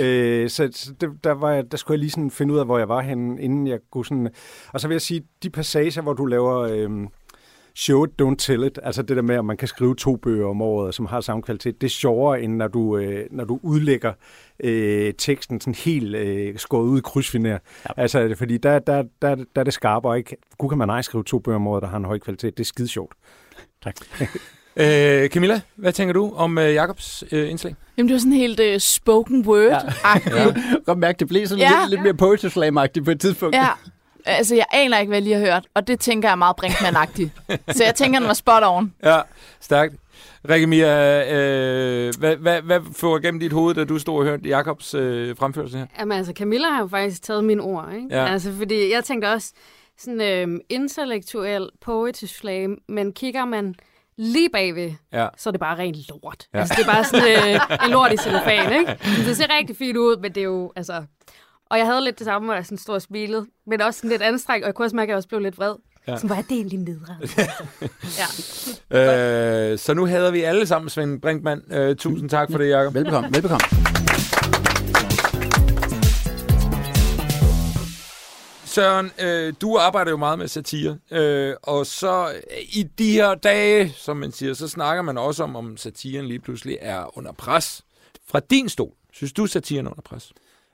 øh, så så det, der, var, jeg- der skulle jeg lige sådan finde ud af, hvor jeg var henne, inden jeg kunne sådan... Og så vil jeg sige, de passager, hvor du laver... Øh, show it, don't tell it. Altså det der med, at man kan skrive to bøger om året, som har samme kvalitet. Det er sjovere, end når du, øh, når du udlægger øh, teksten sådan helt øh, skåret ud i krydsfiner. Ja. Altså, fordi der, der, der, der er det skarpere, ikke? Gud kan man ej skrive to bøger om året, der har en høj kvalitet. Det er skide sjovt. Tak. <laughs> Øh, Camilla, hvad tænker du om øh, Jacobs øh, indslag? Jamen, det var sådan helt uh, spoken word-agtigt. Ja. Godt mærke, det blev sådan Ja. lidt, lidt mere poetry slam på et tidspunkt. ja. Altså, jeg aner ikke, hvad jeg lige har hørt, og det tænker jeg er meget brinkmann-agtigt. <laughs> Så jeg tænker, den var spot on. Ja, stærkt. Rikke Mia, øh, hvad, hvad, hvad får igennem dit hoved, da du stod og hørte Jacobs øh, fremførelse her? Jamen altså, Camilla har jo faktisk taget mine ord, ikke? Ja. Altså, fordi jeg tænkte også sådan øhm, intellektuel poetry slam, men kigger man lige bagved, Ja. så er det bare rent lort. Ja. Altså, det er bare sådan øh, en lort i <laughs> cellofan, ikke? Så det ser rigtig fint ud, men det er jo, altså... Og jeg havde lidt det samme, hvor jeg sådan stod og smilede, men også sådan lidt anstrengt, og jeg kunne også mærke, at jeg også blev lidt vred. Ja. Sådan, hvor er det egentlig nedret? <laughs> ja. Øh, så nu hader vi alle sammen Svend Brinkmann. Øh, tusind tak for det, Jacob. Velbekomme, velbekomme. Søren, øh, du arbejder jo meget med satire, øh, og så øh, i de her dage, som man siger, så snakker man også om, om satiren lige pludselig er under pres. Fra din stol, synes du, satiren er under pres?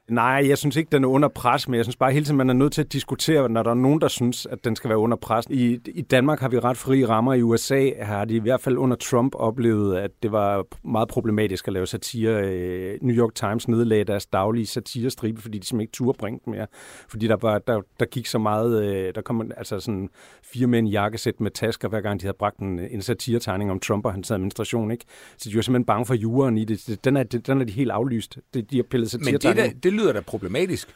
Nej, jeg synes ikke, den er under pres, men jeg synes bare hele tiden, man er nødt til at diskutere, når der er nogen, der synes, at den skal være under pres. I, I Danmark har vi ret frie rammer. I USA har de i hvert fald under Trump oplevet, at det var meget problematisk at lave satire. Øh, New York Times nedlagde deres daglige satirestribe, fordi de simpelthen ikke turde bringe mere. Fordi der, var, der, der gik så meget, øh, der kom altså sådan fire mænd i jakkesæt med tasker, hver gang de havde bragt en, en satiretegning om Trump og hans administration. Ikke? Så de var simpelthen bange for juraen i det. Den er, den er de helt aflyst. De, de har pillet Men det, der, det lyder da problematisk.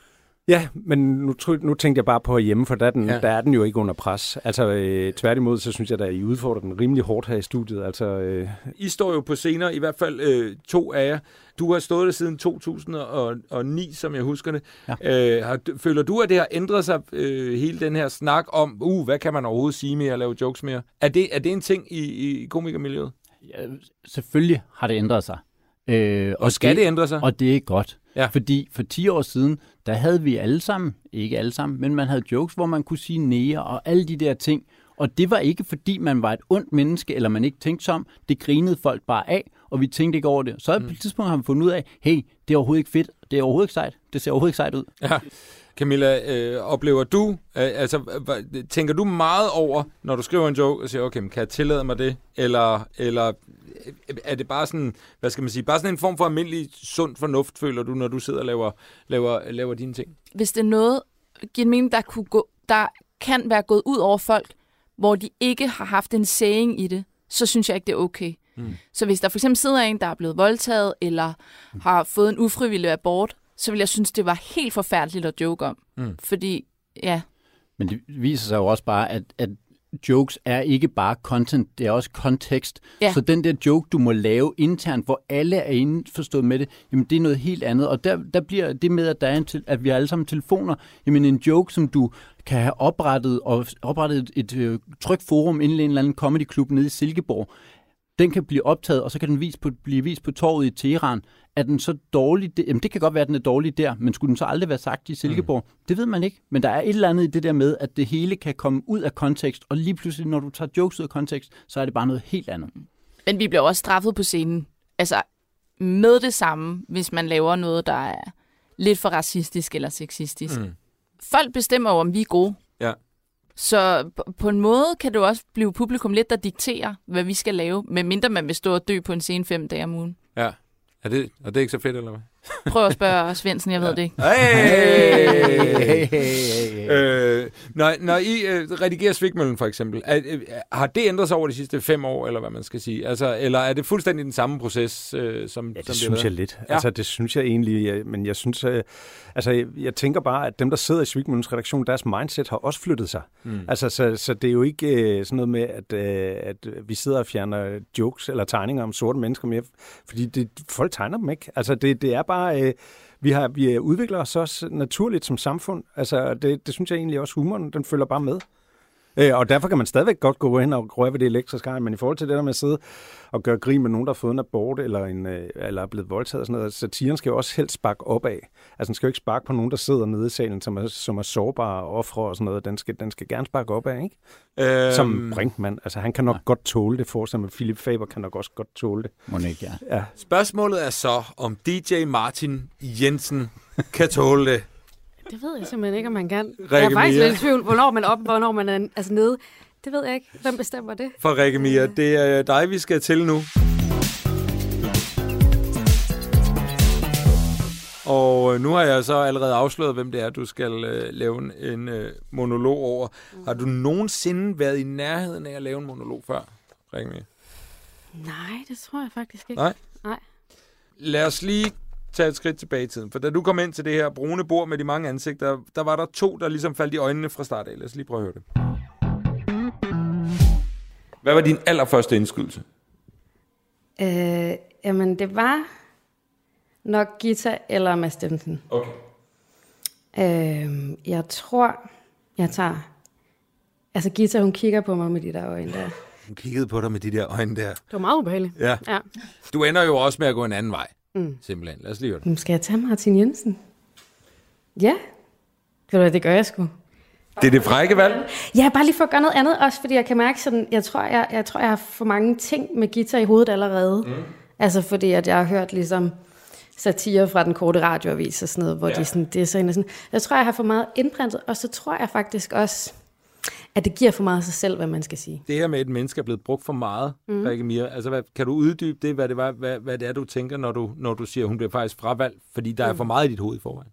Ja, men nu, nu tænkte jeg bare på hjemme, for der er den, Ja. der er den jo ikke under pres. Altså øh, tværtimod, så synes jeg, at I udfordrer den rimelig hårdt her i studiet. Altså, øh, I står jo på scener, i hvert fald øh, to af jer. Du har stået der siden 2009, som jeg husker det. Ja. Øh, har, føler du, at det har ændret sig, øh, hele den her snak om, uh, hvad kan man overhovedet sige mere og lave jokes mere? Er det, er det en ting i, i komikermiljøet? Ja, selvfølgelig har det ændret sig. Øh, Og skal det ændre sig? Og det er godt. Ja. Fordi for 10 år siden, der havde vi alle sammen, ikke alle sammen, men man havde jokes, hvor man kunne sige nære og alle de der ting. Og det var ikke fordi, man var et ondt menneske, eller man ikke tænkte sig om. Det grinede folk bare af, og vi tænkte ikke over det. Så mm. på et tidspunkt har vi fundet ud af, hey, det er overhovedet ikke fedt, det er overhovedet ikke sejt, det ser overhovedet ikke sejt ud. Ja. Camilla, øh, oplever du, øh, altså, tænker du meget over, når du skriver en joke, og siger, okay, men kan jeg tillade mig det? Eller, eller øh, er det bare sådan, hvad skal man sige, bare sådan en form for almindelig sund fornuft, føler du, når du sidder og laver, laver, laver dine ting? Hvis det er noget, giver mening, der kunne gå der kan være gået ud over folk, hvor de ikke har haft en saying i det, så synes jeg ikke, det er okay. Mm. Så hvis der for eksempel sidder en, der er blevet voldtaget, eller har fået en ufrivillig abort, så vil jeg synes, det var helt forfærdeligt at joke om. Mm. Fordi, ja, Men det viser sig jo også bare, at, at jokes er ikke bare content, det er også kontekst. Ja. Så den der joke, du må lave internt, hvor alle er indforstået med det, jamen det er noget helt andet. Og der, der bliver det med, at, der er en til, at vi har alle sammen telefoner, jamen en joke, som du kan have oprettet, og oprettet et, et øh, trygt forum inden i en eller anden comedyklub nede i Silkeborg, den kan blive optaget, og så kan den vis på, blive vist på torvet i Teheran. Er den så dårlig? Det, jamen det kan godt være, at den er dårlig der, men skulle den så aldrig være sagt i Silkeborg? Mm. Det ved man ikke. Men der er et eller andet i det der med, at det hele kan komme ud af kontekst, og lige pludselig, når du tager jokes ud af kontekst, så er det bare noget helt andet. men vi bliver også straffet på scenen. Altså, med det samme, hvis man laver noget, der er lidt for racistisk eller sexistisk. Mm. Folk bestemmer jo, om vi er gode. Så på- en måde kan det jo også blive publikum lidt, der dikterer, hvad vi skal lave, medmindre man vil stå og dø på en scene fem dage om ugen. Ja. Er det, og det er ikke så fedt, eller hvad? Prøv at spørge Svendsen, jeg ved det ikke. Hey! øh, når, når I øh, redigerer Svigmøllen for eksempel, er, øh, har det ændret sig over de sidste fem år, eller hvad man skal sige? Altså, eller er det fuldstændig den samme proces, øh, som, Ja, det som synes jeg lidt. Ja. Altså, det synes jeg egentlig, øh, men jeg synes, øh, altså, jeg, jeg tænker bare, at dem, der sidder i Svigmundens redaktion, deres mindset har også flyttet sig. Mm. Altså, så, så det er jo ikke øh, sådan noget med, at, øh, at vi sidder og fjerner jokes eller tegninger om sorte mennesker mere, fordi det, folk tegner dem ikke. Altså, det, det er bare... Øh, vi, har, vi udvikler os også naturligt som samfund. Altså, det, det synes jeg egentlig også, humoren, den følger bare med. Øh, og derfor kan man stadigvæk godt gå hen og røre ved det elektriske ej, men i forhold til det der med at sidde og gøre grin med nogen, der har fået en abort eller, en, øh, eller er blevet voldtaget og sådan noget, satiren skal jo også helst sparke op af. Altså den skal jo ikke sparke på nogen, der sidder nede i salen, som er, som er sårbare og ofre og sådan noget. Den skal, den skal gerne sparke op af, ikke? Øhm, Som Brinkmann. Altså han kan nok godt tåle det, forestiller mig. Philip Faber kan nok også godt tåle det. Ikke, ja. Ja. Spørgsmålet er så, om DJ Martin Jensen kan tåle det. Det ved jeg simpelthen ikke, om man kan. Rikke jeg er faktisk Mia. lidt i tvivl, hvornår man er oppe, hvornår man er altså nede. Det ved jeg ikke. Hvem bestemmer det? For Rikke Mia, det er dig, vi skal til nu. Og øh, nu har jeg så allerede afsløret, hvem det er, du skal øh, lave en, en øh, monolog over. Har du nogensinde været i nærheden af at lave en monolog før, Rikke Mia? Nej, det tror jeg faktisk ikke. Nej? Nej. Lad os lige tage et skridt tilbage i tiden. For da du kom ind til det her brune bord med de mange ansigter, der var der to, der ligesom faldt i øjnene fra start af. Lad os lige prøve at høre det. Hvad var din allerførste indskydelse? Øh, jamen, det var nok Gita eller Mads Steffensen. Okay. Øh, jeg tror, jeg tager... Altså, Gita, hun kigger på mig med de der øjne der. Hun kiggede på dig med de der øjne der. Det var meget ubehageligt. Ja. Ja. Du ender jo også med at gå en anden vej. Mm. Simpelthen. Lad os lige høre det. Men Skal jeg tage Martin Jensen? Ja. Ved du hvad, det gør jeg sgu. Det er det frække valg. Ja, bare lige for at gøre noget andet også, fordi jeg kan mærke sådan, jeg tror, jeg, jeg tror, jeg har for mange ting med guitar i hovedet allerede. Mm. Altså fordi, at jeg har hørt ligesom satire fra den korte radioavis og sådan noget, hvor ja. de sådan, det er sådan, sådan. Jeg tror, jeg har for meget indprintet, og så tror jeg faktisk også, at det giver for meget af sig selv, hvad man skal sige. Det her med, at et menneske er blevet brugt for meget, mm. Rikke Mia. Altså, hvad, kan du uddybe det, hvad det, var, hvad, hvad det er, du tænker, når du, når du siger, at hun bliver faktisk fravalgt, fordi der er for meget i dit hoved i forvejen?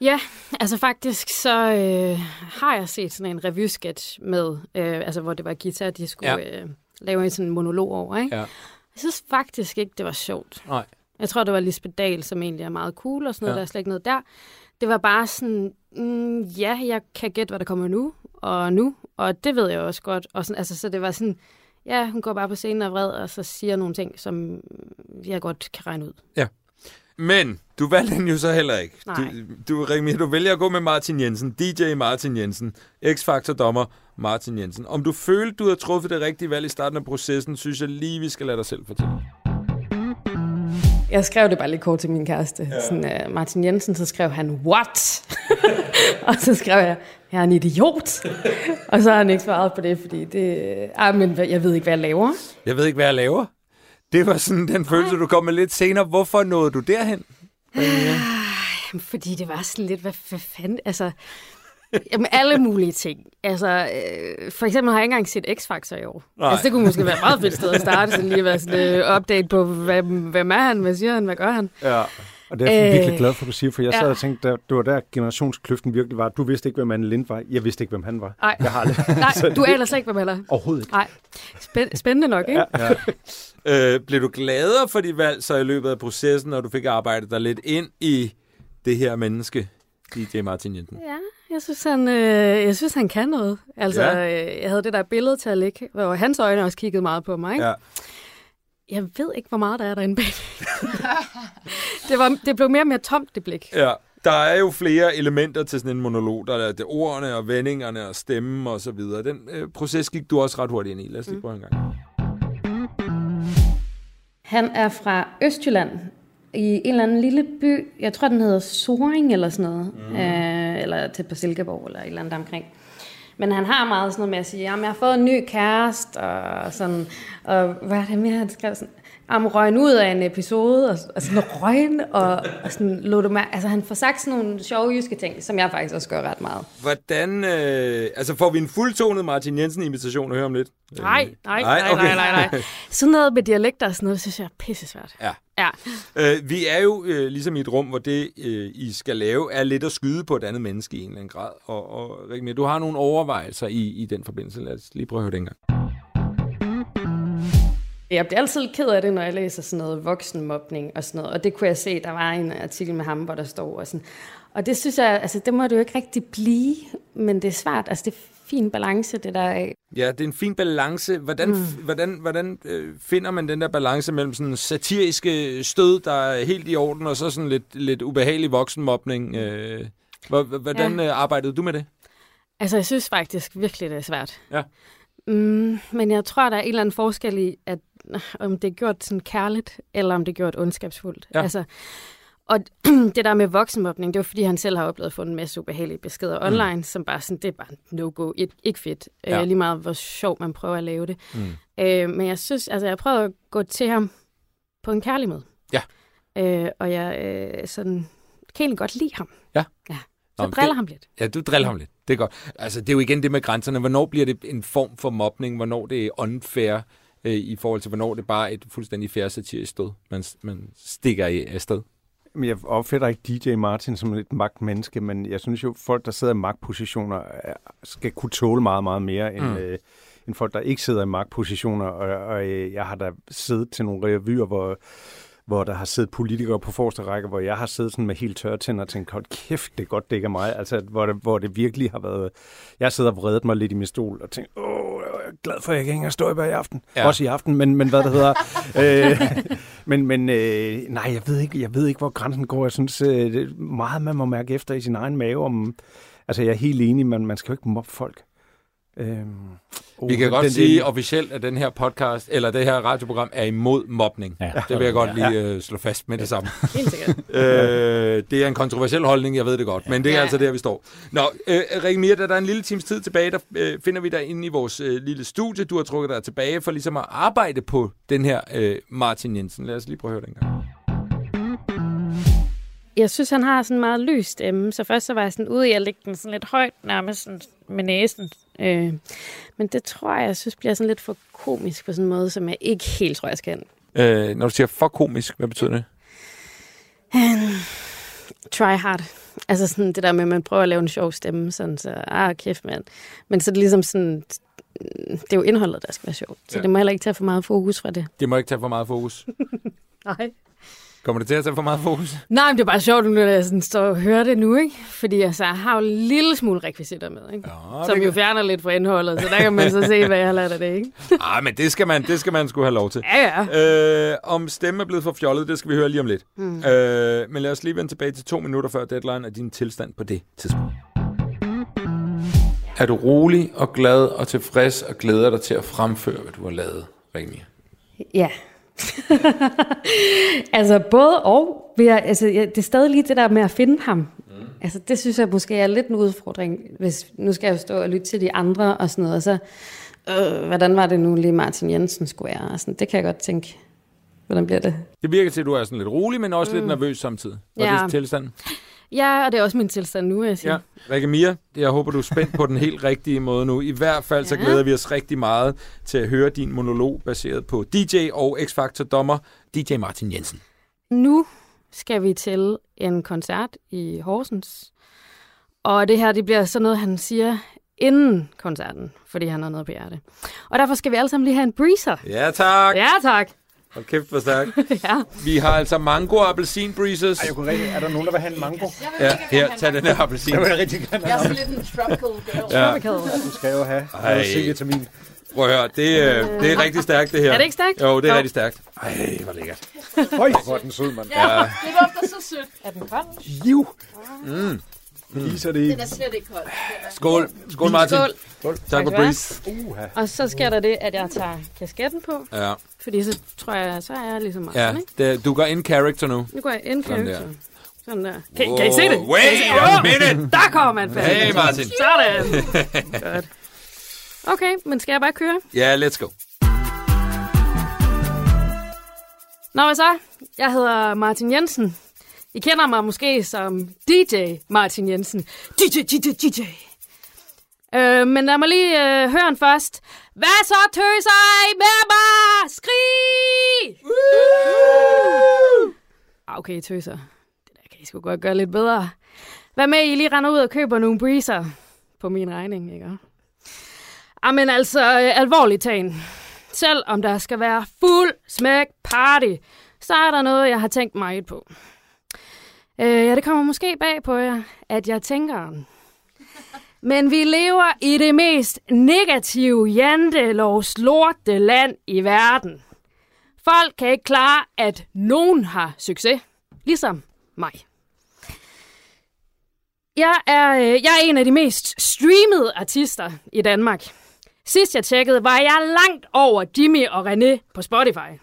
Ja, altså faktisk så øh, har jeg set sådan en revy-sketch med, øh, altså hvor det var guitar, de skulle ja. øh, lave en sådan monolog over, ikke? Ja. Jeg synes faktisk ikke, det var sjovt. Nej. Jeg tror, det var Lisbeth Dahl, som egentlig er meget cool og sådan noget. Ja. Der er slet ikke noget der. Det var bare sådan, mm, ja, jeg kan gætte, hvad der kommer nu og nu, og det ved jeg også godt. Og sådan, altså, så det var sådan, ja, hun går bare på scenen og vred, og så siger nogle ting, som jeg godt kan regne ud. Men du valgte den jo så heller ikke. Nej. Du, du, Rikke Mia, du vælger at gå med Martin Jensen, DJ Martin Jensen, X-Factor-dommer Martin Jensen. Om du følte, du havde truffet det rigtige valg i starten af processen, synes jeg lige, vi skal lade dig selv fortælle. Jeg skrev det bare lidt kort til min kæreste. Ja. Sådan, uh, Martin Jensen, så skrev han, what? <laughs> og så skrev jeg, jeg er en idiot. og så har han ikke svaret på det, fordi det... Ah, men jeg ved ikke, hvad jeg laver. Jeg ved ikke, hvad jeg laver. Det var sådan den følelse, du kom med lidt senere. Hvorfor nåede du derhen? <sighs> Jamen, fordi det var sådan lidt, hvad, hvad fanden, altså... Jamen, alle mulige ting. Altså, øh, for eksempel har jeg ikke engang set X-Factor i år. Nej. Altså, det kunne måske være et meget fedt sted at starte, sådan lige være sådan øh, update på, hvad, hvem er han, hvad siger han, hvad gør han? Ja. Og det er jeg Øh, virkelig glad for, at du siger, for jeg sad ja. og tænkte, der, det var der generationskløften virkelig var. Du vidste ikke, hvem Anne Lind var. Jeg vidste ikke, hvem han var. Nej. Jeg har aldrig. <laughs> Nej, du aner slet ikke, hvad man er. Overhovedet ikke. Nej. Spænd- spændende nok, ikke? <laughs> Øh, blev du gladere for dit valg så i løbet af processen, når du fik arbejdet dig lidt ind i det her menneske, DJ Martin Jensen? Ja, jeg synes, han, øh, jeg synes, han kan noget. Altså, Ja. øh, jeg havde det der billede til at ligge, hvor hans øjne også kiggede meget på mig. Ikke? Ja. Jeg ved ikke, hvor meget der er derinde bag. <laughs> det, var, det blev mere og mere tomt, det blik. Ja, der er jo flere elementer til sådan en monolog. Der er det ordene og vendingerne og stemmen og så videre. Den øh, proces gik du også ret hurtigt ind i. Lad os lige prøve en gang. Han er fra Østjylland, i en eller anden lille by. Jeg tror, den hedder Soring eller sådan noget. Mm. Øh, eller til på Silkeborg eller et eller andet omkring. Men han har meget sådan noget med at sige, jamen jeg har fået en ny kæreste, og sådan, og hvad er det mere, han skrev sådan, om røgen ud af en episode, og, og sådan røgen, og, og sådan lå du med, altså han får sagt sådan nogle sjove jyske ting, som jeg faktisk også gør ret meget. Hvordan, øh, altså får vi en fuldtonet Martin Jensen-imitation at høre om lidt? Nej, nej, nej, nej, okay. nej, nej, nej. <laughs> Sådan noget med dialekter og sådan noget, synes jeg er pisse svært. Ja. Ja. Øh, vi er jo øh, ligesom i et rum, hvor det, øh, I skal lave, er lidt at skyde på et andet menneske i en eller anden grad. Og, og Rigmir, du har nogle overvejelser i, i den forbindelse. Lad os lige prøve at høre det en gang. Jeg bliver altid ked af det, når jeg læser sådan noget voksenmobning og sådan noget. Og det kunne jeg se, der var en artikel med ham, hvor der står og sådan. Og det synes jeg, altså det må det jo ikke rigtig blive, men det er svært. Altså det er fin balance, det der af. Ja, det er en fin balance. Hvordan, mm. hvordan, hvordan øh, finder man den der balance mellem sådan satiriske stød, der er helt i orden, og så sådan lidt, lidt ubehagelig voksenmobning? Øh, hvor- hvor- hvordan ja. arbejdede du med det? Altså jeg synes faktisk virkelig, det er svært. Ja. Mm, men jeg tror, der er en eller anden forskel i, at øh, om det er gjort sådan kærligt, eller om det er gjort ondskabsfuldt. Ja. Altså, og <clears throat> det der med voksenmobning, det var fordi, han selv har oplevet at få en masse ubehagelige beskeder mm. online, som bare sådan, det er bare no-go, ikke, fedt. Ja. Ja. Øh, lige meget, hvor sjov man prøver at lave det. Mm. Øh, men jeg synes, altså jeg prøvede at gå til ham på en kærlig måde. Ja. Øh, og jeg øh, sådan, kan egentlig godt lide ham. Ja. ja. Nå, Så men driller det- ham lidt. Ja, du driller ham lidt. Det er godt. Altså, det er jo igen det med grænserne. Hvornår bliver det en form for mobning? Hvornår det er unfair øh, i forhold til, hvornår det bare er et fuldstændig fair satirisk stød, man, man stikker i afsted? Men jeg opfatter ikke DJ Martin som et magtmenneske, men jeg synes jo, folk, der sidder i magtpositioner, er- skal kunne tåle meget, meget mere end, Mm. øh, end folk, der ikke sidder i magtpositioner. Og, og øh, jeg har da siddet til nogle revyer, hvor, hvor der har siddet politikere på forreste række, hvor jeg har siddet sådan med helt tørre tænder og tænkt, hold kæft, det er godt, det ikke er mig. Altså, hvor det, hvor det virkelig har været... Jeg sidder og vredet mig lidt i min stol og tænkt, åh, glad for, at jeg ikke hænger støjber i aften. Ja. Også i aften, men, men hvad det hedder. <laughs> øh, men men øh, nej, jeg ved, ikke, jeg ved ikke, hvor grænsen går. Jeg synes, øh, meget, man må mærke efter i sin egen mave. Om, altså, jeg er helt enig, men man skal jo ikke mobbe folk. Øhm, oh, Vi kan den- godt den- sige officielt, at den her podcast, eller det her radioprogram, er imod mobning. Ja. Det vil jeg godt Ja. lige øh, slå fast med det samme. <laughs> Helt sikkert. øh, det er en kontroversiel holdning, jeg ved det godt, men det er Ja. altså der, vi står. Nå, øh, Rikke Mia, da der er en lille times tid tilbage, der øh, finder vi dig inde i vores øh, lille studie. Du har trukket dig tilbage for ligesom at arbejde på den her øh, Martin Jensen. Lad os lige prøve at høre den gang. Jeg synes, han har sådan en meget lys stemme, så først så var jeg sådan ude i at lægge den sådan lidt højt, nærmest sådan med næsen. Øh, men det tror jeg, jeg synes bliver sådan lidt for komisk på sådan en måde, som jeg ikke helt tror, jeg skal. Øh, når du siger for komisk, hvad betyder det? Try hard. Altså sådan det der med, at man prøver at lave en sjov stemme, sådan så, ah, kæft mand. Men så er det ligesom sådan, det er jo indholdet, der skal være sjovt. Så ja. det må heller ikke tage for meget fokus fra det. Det må ikke tage for meget fokus. <laughs> Nej. Kommer det til at tage for meget fokus? Nej, men det er bare sjovt, når jeg sådan står og hører det nu, ikke? Fordi altså, jeg har jo en lille smule rekvisitter med, ikke? Ja, Som det, jo fjerner lidt fra indholdet, så der kan man så se, hvad jeg har lært af det, ikke? <laughs> ah, men det skal man, det skal man sgu have lov til. Ja, ja. Øh, om stemmen er blevet for fjollet, det skal vi høre lige om lidt. Mm. Øh, men lad os lige vende tilbage til to minutter før deadline af din tilstand på det tidspunkt. Er du rolig og glad og tilfreds og glæder dig til at fremføre, hvad du har lavet, Remi? Ja. <laughs> altså både og. Vi er, altså, ja, det er stadig lige det der med at finde ham. Mm. Altså det synes jeg måske er lidt en udfordring, hvis nu skal jeg jo stå og lytte til de andre og sådan noget, og så, øh, hvordan var det nu lige Martin Jensen skulle være? Og sådan, det kan jeg godt tænke, hvordan bliver det? Det virker til, at du er sådan lidt rolig, men også mm. lidt nervøs samtidig. Var Ja. det tilstanden? Ja, og det er også min tilstand nu, vil jeg sige. Ja. Rikke Mia, jeg håber, du er spændt på den helt <laughs> rigtige måde nu. I hvert fald så Ja. glæder vi os rigtig meget til at høre din monolog baseret på DJ og X-Factor-dommer DJ Martin Jensen. Nu skal vi til en koncert i Horsens. Og det her, det bliver sådan noget, han siger inden koncerten, fordi han har noget på hjerte. Og derfor skal vi alle sammen lige have en breezer. Ja, tak. Ja, tak. Hold kæft, hvor stærkt. <laughs> Ja. Vi har altså mango og appelsin breezers. Ej, jeg kunne rigtig, er der nogen, der vil have en mango? Ja, her, tag den her appelsin. Det vil jeg rigtig gerne Jeg er have. sådan lidt en tropical girl. Ja. Tropical. Du skal jo have noget C-vitamin. Prøv at høre, det, øh, det er rigtig stærkt, det her. Er det ikke stærkt? Jo, det er Jo. rigtig stærkt. Ej, hvor lækkert. Høj, hvor er den sød, mand. Ja, det lugter så sødt. Er den kold? Jiv. Mm. Viser det Den er slet ikke kold. Skål. Skål, Martin. Skål. Tak for breeze. Uha. Og så sker der det, at jeg tager kasketten på, Ja, fordi så tror jeg, så er jeg ligesom Martin, ja. ikke? Det, du går in character nu. Nu går jeg Sådan character. der. Sådan der. Kan, kan I se det? Wait a minute. Der kommer man fast. Hey, Martin. Sådan. Godt. Okay, men skal jeg bare køre? Ja, let's go. Nå, hvad så? Jeg hedder Martin Jensen. I kender mig måske som DJ Martin Jensen. DJ, DJ, DJ. Øh, men lad mig lige øh, høre den først. Hvad så, tøser I med mig? Skrig! Ah, Okay, tøser. Det der kan I sgu godt gøre lidt bedre. Hvad med, I lige render ud og køber nogle breezer på min regning, ikke? Ah, men altså, øh, alvorligt tagen. Selv om der skal være fuld smæk party, så er der noget, jeg har tænkt meget på. Øh, ja, det kommer måske bag på jer, at jeg tænker... Men vi lever i det mest negative jantelovs lorte land i verden. Folk kan ikke klare, at nogen har succes. Ligesom mig. Jeg er, øh, jeg er en af de mest streamede artister i Danmark. Sidst jeg tjekkede, var jeg langt over Jimmy og René på Spotify.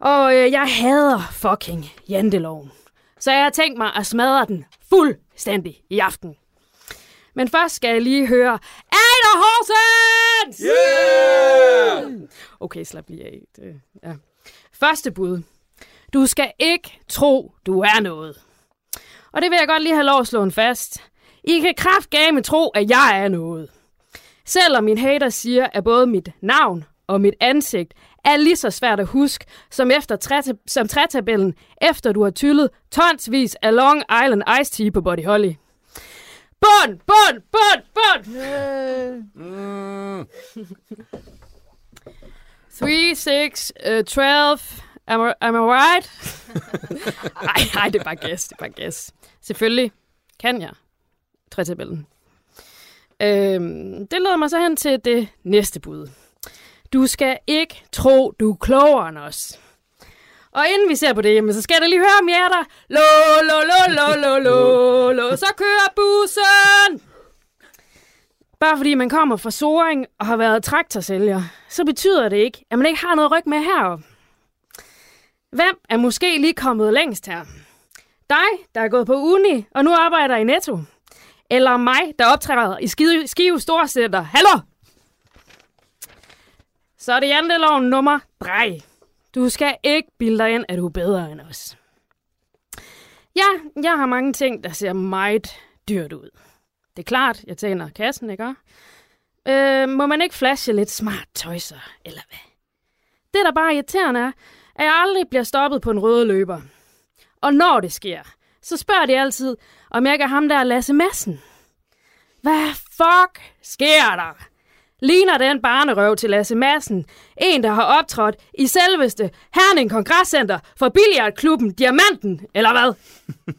Og øh, jeg hader fucking janteloven. Så jeg har tænkt mig at smadre den fuldstændig i aften. Men først skal jeg lige høre, Ada Horsens! Yeah! Okay, slap lige af. Det, ja. Første bud. Du skal ikke tro, du er noget. Og det vil jeg godt lige have lov at slå en fast. I kan kraftgame tro, at jeg er noget. Selvom min hater siger, at både mit navn og mit ansigt er lige så svært at huske som, efter tre, som trætabellen, efter du har tyllet tonsvis af Long Island Ice Tea på Body Holly. Bund, bund, bund, bund! 3, 6, uh, 12, am I, am I right? <laughs> ej, ej, det er bare gæs, det er bare gæs. Selvfølgelig kan jeg trætabellen. Øhm, det leder mig så hen til det næste bud. Du skal ikke tro, du er klogere end os. Og inden vi ser på det, jamen, så skal jeg da lige høre om jer der. Lo, lo, lo, lo, lo, lo, lo. Så kører bussen! Bare fordi man kommer fra Soring og har været traktorsælger, så betyder det ikke, at man ikke har noget ryg med heroppe. Hvem er måske lige kommet længst her? Dig, der er gået på uni og nu arbejder i Netto. Eller mig, der optræder i Skive Storcenter. Hallo! Så er det janteloven nummer 3. Du skal ikke bilde dig ind, at du er bedre end os. Ja, jeg har mange ting, der ser meget dyrt ud. Det er klart, jeg tjener kassen, ikke? Øh, må man ikke flashe lidt smart tøjser, eller hvad? Det, der bare irriterende er, at jeg aldrig bliver stoppet på en røde løber. Og når det sker, så spørger de altid, om jeg ikke er ham der Lasse Madsen. Hvad fuck sker der? Ligner den barnerøv til Lasse Madsen, en der har optrådt i selveste Herning Kongresscenter for billiardklubben Diamanten, eller hvad?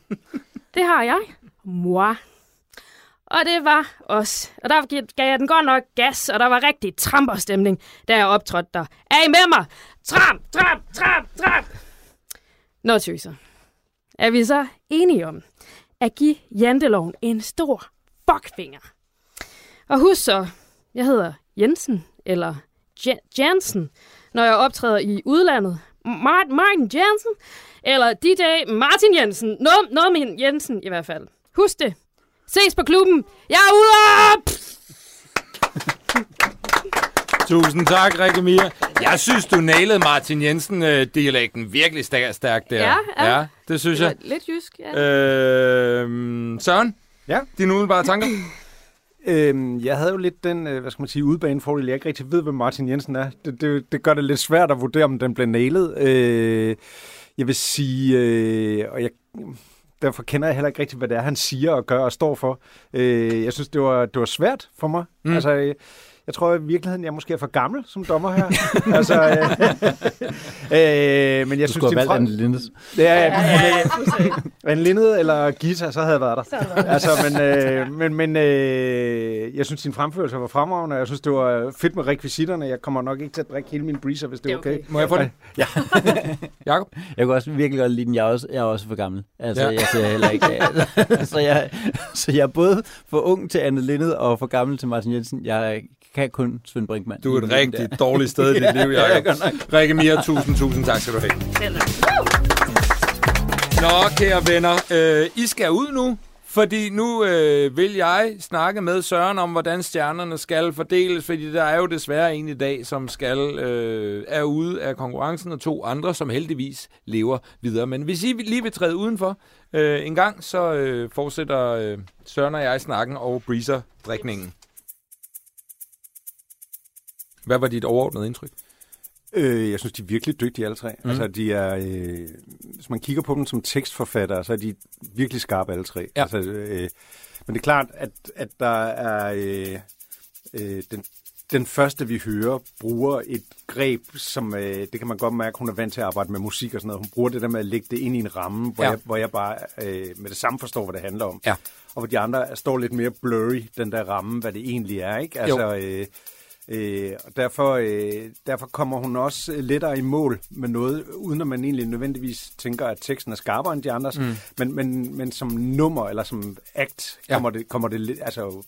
<laughs> det har jeg. Moi. Og det var os. Og der gav jeg den godt nok gas, og der var rigtig tramperstemning, da jeg optrådte der. Er I med mig? Tramp, tramp, tramp, tramp. Nå, tøser. Er vi så enige om at give janteloven en stor fuckfinger? Og husk så, jeg hedder Jensen, eller J- Jansen, når jeg optræder i udlandet. Martin, Martin Jensen, eller DJ Martin Jensen. Noget, noget med Jensen i hvert fald. Husk det. Ses på klubben. Jeg er ude! <laughs> Tusind tak, Rikke Mia. Jeg synes, du nailede Martin Jensen-dialekten virkelig stærkt stærk der. Ja, ja. ja, det synes jeg. Lidt jysk, ja. Øh, Søren? Ja? Dine umiddelbare tanker? <laughs> Øhm, jeg havde jo lidt den, øh, hvad skal man sige, udbanefordel. Jeg ikke rigtig ved, hvem Martin Jensen er. Det, det, det gør det lidt svært at vurdere, om den blev nailet. Øh, jeg vil sige, øh, og jeg, derfor kender jeg heller ikke rigtigt, hvad det er, han siger og gør og står for. Øh, jeg synes, det var, det var svært for mig. Mm. Altså, øh, jeg tror i virkeligheden, jeg måske er for gammel som dommer her. <laughs> altså, øh, øh, men jeg Du synes, skulle have din valgt fra- Anne Lindes. Ja, ja, ja. En Lindet eller Gita, så havde jeg været der. Altså, men, øh, men, men øh, jeg synes, din fremførelse var fremragende, og jeg synes, det var fedt med rekvisitterne. Jeg kommer nok ikke til at drikke hele min breezer, hvis det er okay. Må jeg få det? <laughs> Ja. <laughs> Jakob? Jeg kunne også virkelig godt lide den. Jeg er også, jeg er også for gammel. Altså, Ja. ja. jeg ser heller ikke... så, jeg, så jeg er både for ung til Anne Lindet og for gammel til Martin Jensen. Jeg kan kun Svend Brinkmann. Du er et rigtig dårligt sted i dit <laughs> liv, Ja, Jacob. nok. Rikke Mia, tusind, tusind tak skal du have. Nå, kære venner, øh, I skal ud nu, fordi nu øh, vil jeg snakke med Søren om, hvordan stjernerne skal fordeles, fordi der er jo desværre en i dag, som skal øh, er ude af konkurrencen, og to andre, som heldigvis lever videre. Men hvis I lige vil træde udenfor øh, en gang, så øh, fortsætter øh, Søren og jeg snakken og breezer drikningen. Hvad var dit overordnede indtryk? Øh, jeg synes, de er virkelig dygtige alle tre. Mm. Altså, de er, øh, hvis man kigger på dem som tekstforfattere, så er de virkelig skarpe alle tre. Ja. Altså, øh, men det er klart, at, at der er øh, øh, den, den første, vi hører, bruger et greb, som, øh, det kan man godt mærke, hun er vant til at arbejde med musik og sådan noget. Hun bruger det der med at lægge det ind i en ramme, hvor, Ja. jeg, hvor jeg bare øh, med det samme forstår, hvad det handler om. Ja. Og hvor de andre står lidt mere blurry, den der ramme, hvad det egentlig er. Ikke? Altså, øh, Øh, og derfor, øh, derfor kommer hun også lettere i mål med noget, uden at man egentlig nødvendigvis tænker, at teksten er skarpere end de andres. Mm. Men, men, men som nummer eller som act Ja. kommer, det, kommer det altså,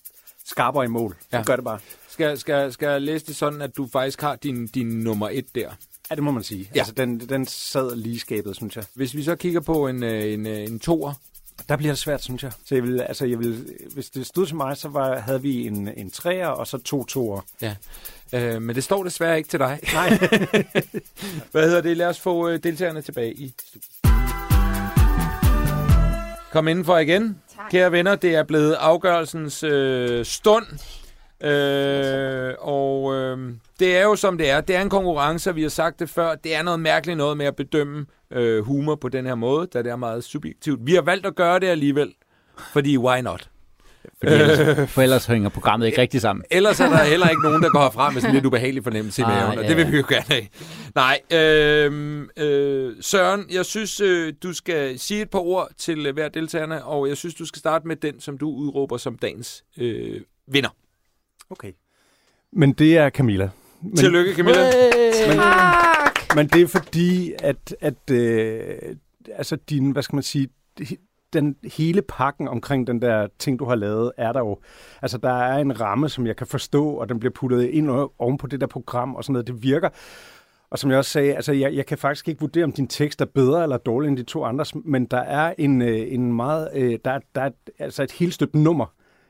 skarpere i mål. Ja. Ja. Det gør det bare. Skal, skal, skal jeg læse det sådan, at du faktisk har din, din nummer et der? Ja, det må man sige. Ja. Altså, den, den sad lige skabet, synes jeg. Hvis vi så kigger på en, øh, en, øh, en toer, Der bliver det svært, synes jeg. Så jeg vil, altså, jeg vil, hvis det stod til mig, så var, havde vi en, en træer og så to toer. ja. Øh, men det står desværre ikke til dig. <laughs> Nej. <laughs> Hvad hedder det? Lad os få øh, deltagerne tilbage i studiet. Kom indenfor igen. Tak. Kære venner, det er blevet afgørelsens øh, stund. Øh, og øh, det er jo som det er. Det er en konkurrence, og vi har sagt det før. Det er noget mærkeligt noget med at bedømme øh, humor på den her måde, da det er meget subjektivt. Vi har valgt at gøre det alligevel, fordi why not? Fordi ellers, for ellers hænger programmet ikke rigtig sammen. Ellers er der heller ikke nogen, der går herfra med sådan en lidt ubehagelig fornemmelse i Ah, maven, og ja, det vil vi jo gerne have. Nej, øh, øh, Søren, jeg synes, øh, du skal sige et par ord til øh, hver deltagerne, og jeg synes, du skal starte med den, som du udråber som dagens øh, vinder. Okay. Men det er Camilla. Men, Tillykke, Camilla. Men, men det er fordi, at, at øh, altså din, hvad skal man sige, den hele pakken omkring den der ting, du har lavet, er der jo. Altså, der er en ramme, som jeg kan forstå, og den bliver puttet ind oven på det der program, og sådan noget. Det virker. Og som jeg også sagde, altså, jeg, jeg kan faktisk ikke vurdere, om din tekst er bedre eller dårligere end de to andres, men der er en, øh, en meget, øh, der, er- der er et- altså et helt støbt nummer.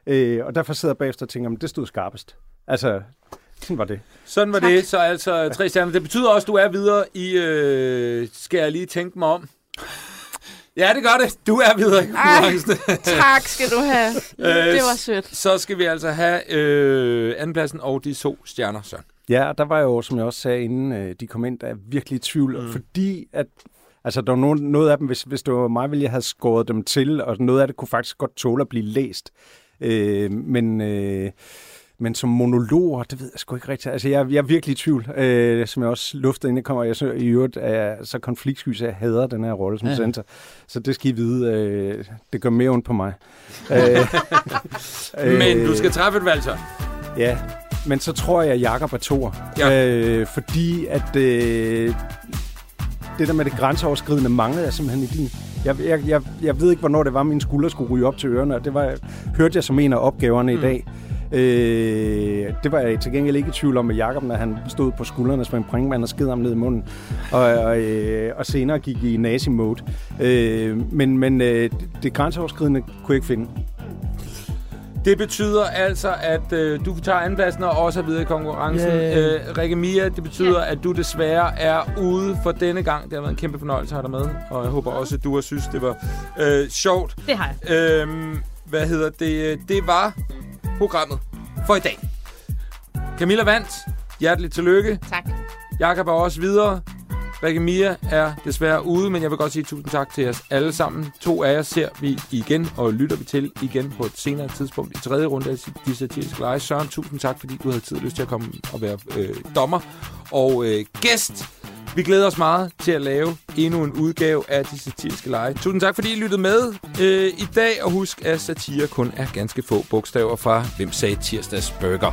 Øh, og derfor sidder jeg bagefter og tænker, men det stod skarpest. Altså, sådan var det. Sådan var det. Så altså tre stjerner. Det betyder også, at du er videre i... Øh, skal jeg lige tænke mig om? Ja, det gør det. Du er videre i konkurrencen. Tak skal du have. <laughs> Øh, Det var sødt. Så skal vi altså have øh, andenpladsen og de to stjerner, Søren. Ja, der var jo, som jeg også sagde, inden øh, de kom ind, der er virkelig i tvivl, mm. fordi at Altså, der var nogen, noget af dem, hvis, hvis det var mig, ville jeg have skåret dem til, og noget af det kunne faktisk godt tåle at blive læst. Øh, men, øh, men som monologer, det ved jeg sgu ikke rigtigt. Altså, jeg, jeg er virkelig i tvivl, øh, som jeg også luftede, inden jeg kommer. Jeg synes, i øvrigt er jeg så konfliktsky, så jeg hader den her rolle som Ja. center. Så det skal I vide, øh, det gør mere ondt på mig. øh, <laughs> Men du skal træffe et valg, så. Ja, men så tror jeg, at Jakob er toer. Ja. Øh, fordi at øh, det der med det grænseoverskridende manglede jeg simpelthen i din. Jeg, jeg, jeg, jeg ved ikke, hvornår det var, mine skuldre skulle ryge op til ørerne, og det var, hørte jeg som en af opgaverne mm. i dag. Øh, det var jeg til gengæld ikke i tvivl om med Jakob, når han stod på skuldrene som en pringmand og sked ham ned i munden. Og, og, øh, og senere gik i nazi-mode. Øh, men men øh, det, grænseoverskridende kunne jeg ikke finde. Det betyder altså, at øh, du tager andenpladsen og også er videre i konkurrencen. Yay. Øh, Rikke Mia, det betyder, at du desværre er ude for denne gang. Det har været en kæmpe fornøjelse at have dig med, og jeg håber også, at du har synes, det var øh, sjovt. Det har jeg. Øhm, hvad hedder det? Det var programmet for i dag. Camilla vandt. Hjerteligt tillykke. Tak. Jakob er også videre. Rikke Mia er desværre ude, men jeg vil godt sige tusind tak til os alle sammen. To af jer ser vi igen og lytter vi til igen på et senere tidspunkt i tredje runde af de satiriske lege. Søren, tusind tak, fordi du havde tid og lyst til at komme og være øh, dommer og øh, gæst. Vi glæder os meget til at lave endnu en udgave af de satiriske lege. Tusind tak, fordi I lyttede med øh, i dag, og husk, at satire kun er ganske få bogstaver fra Hvem sagde tirsdags burger.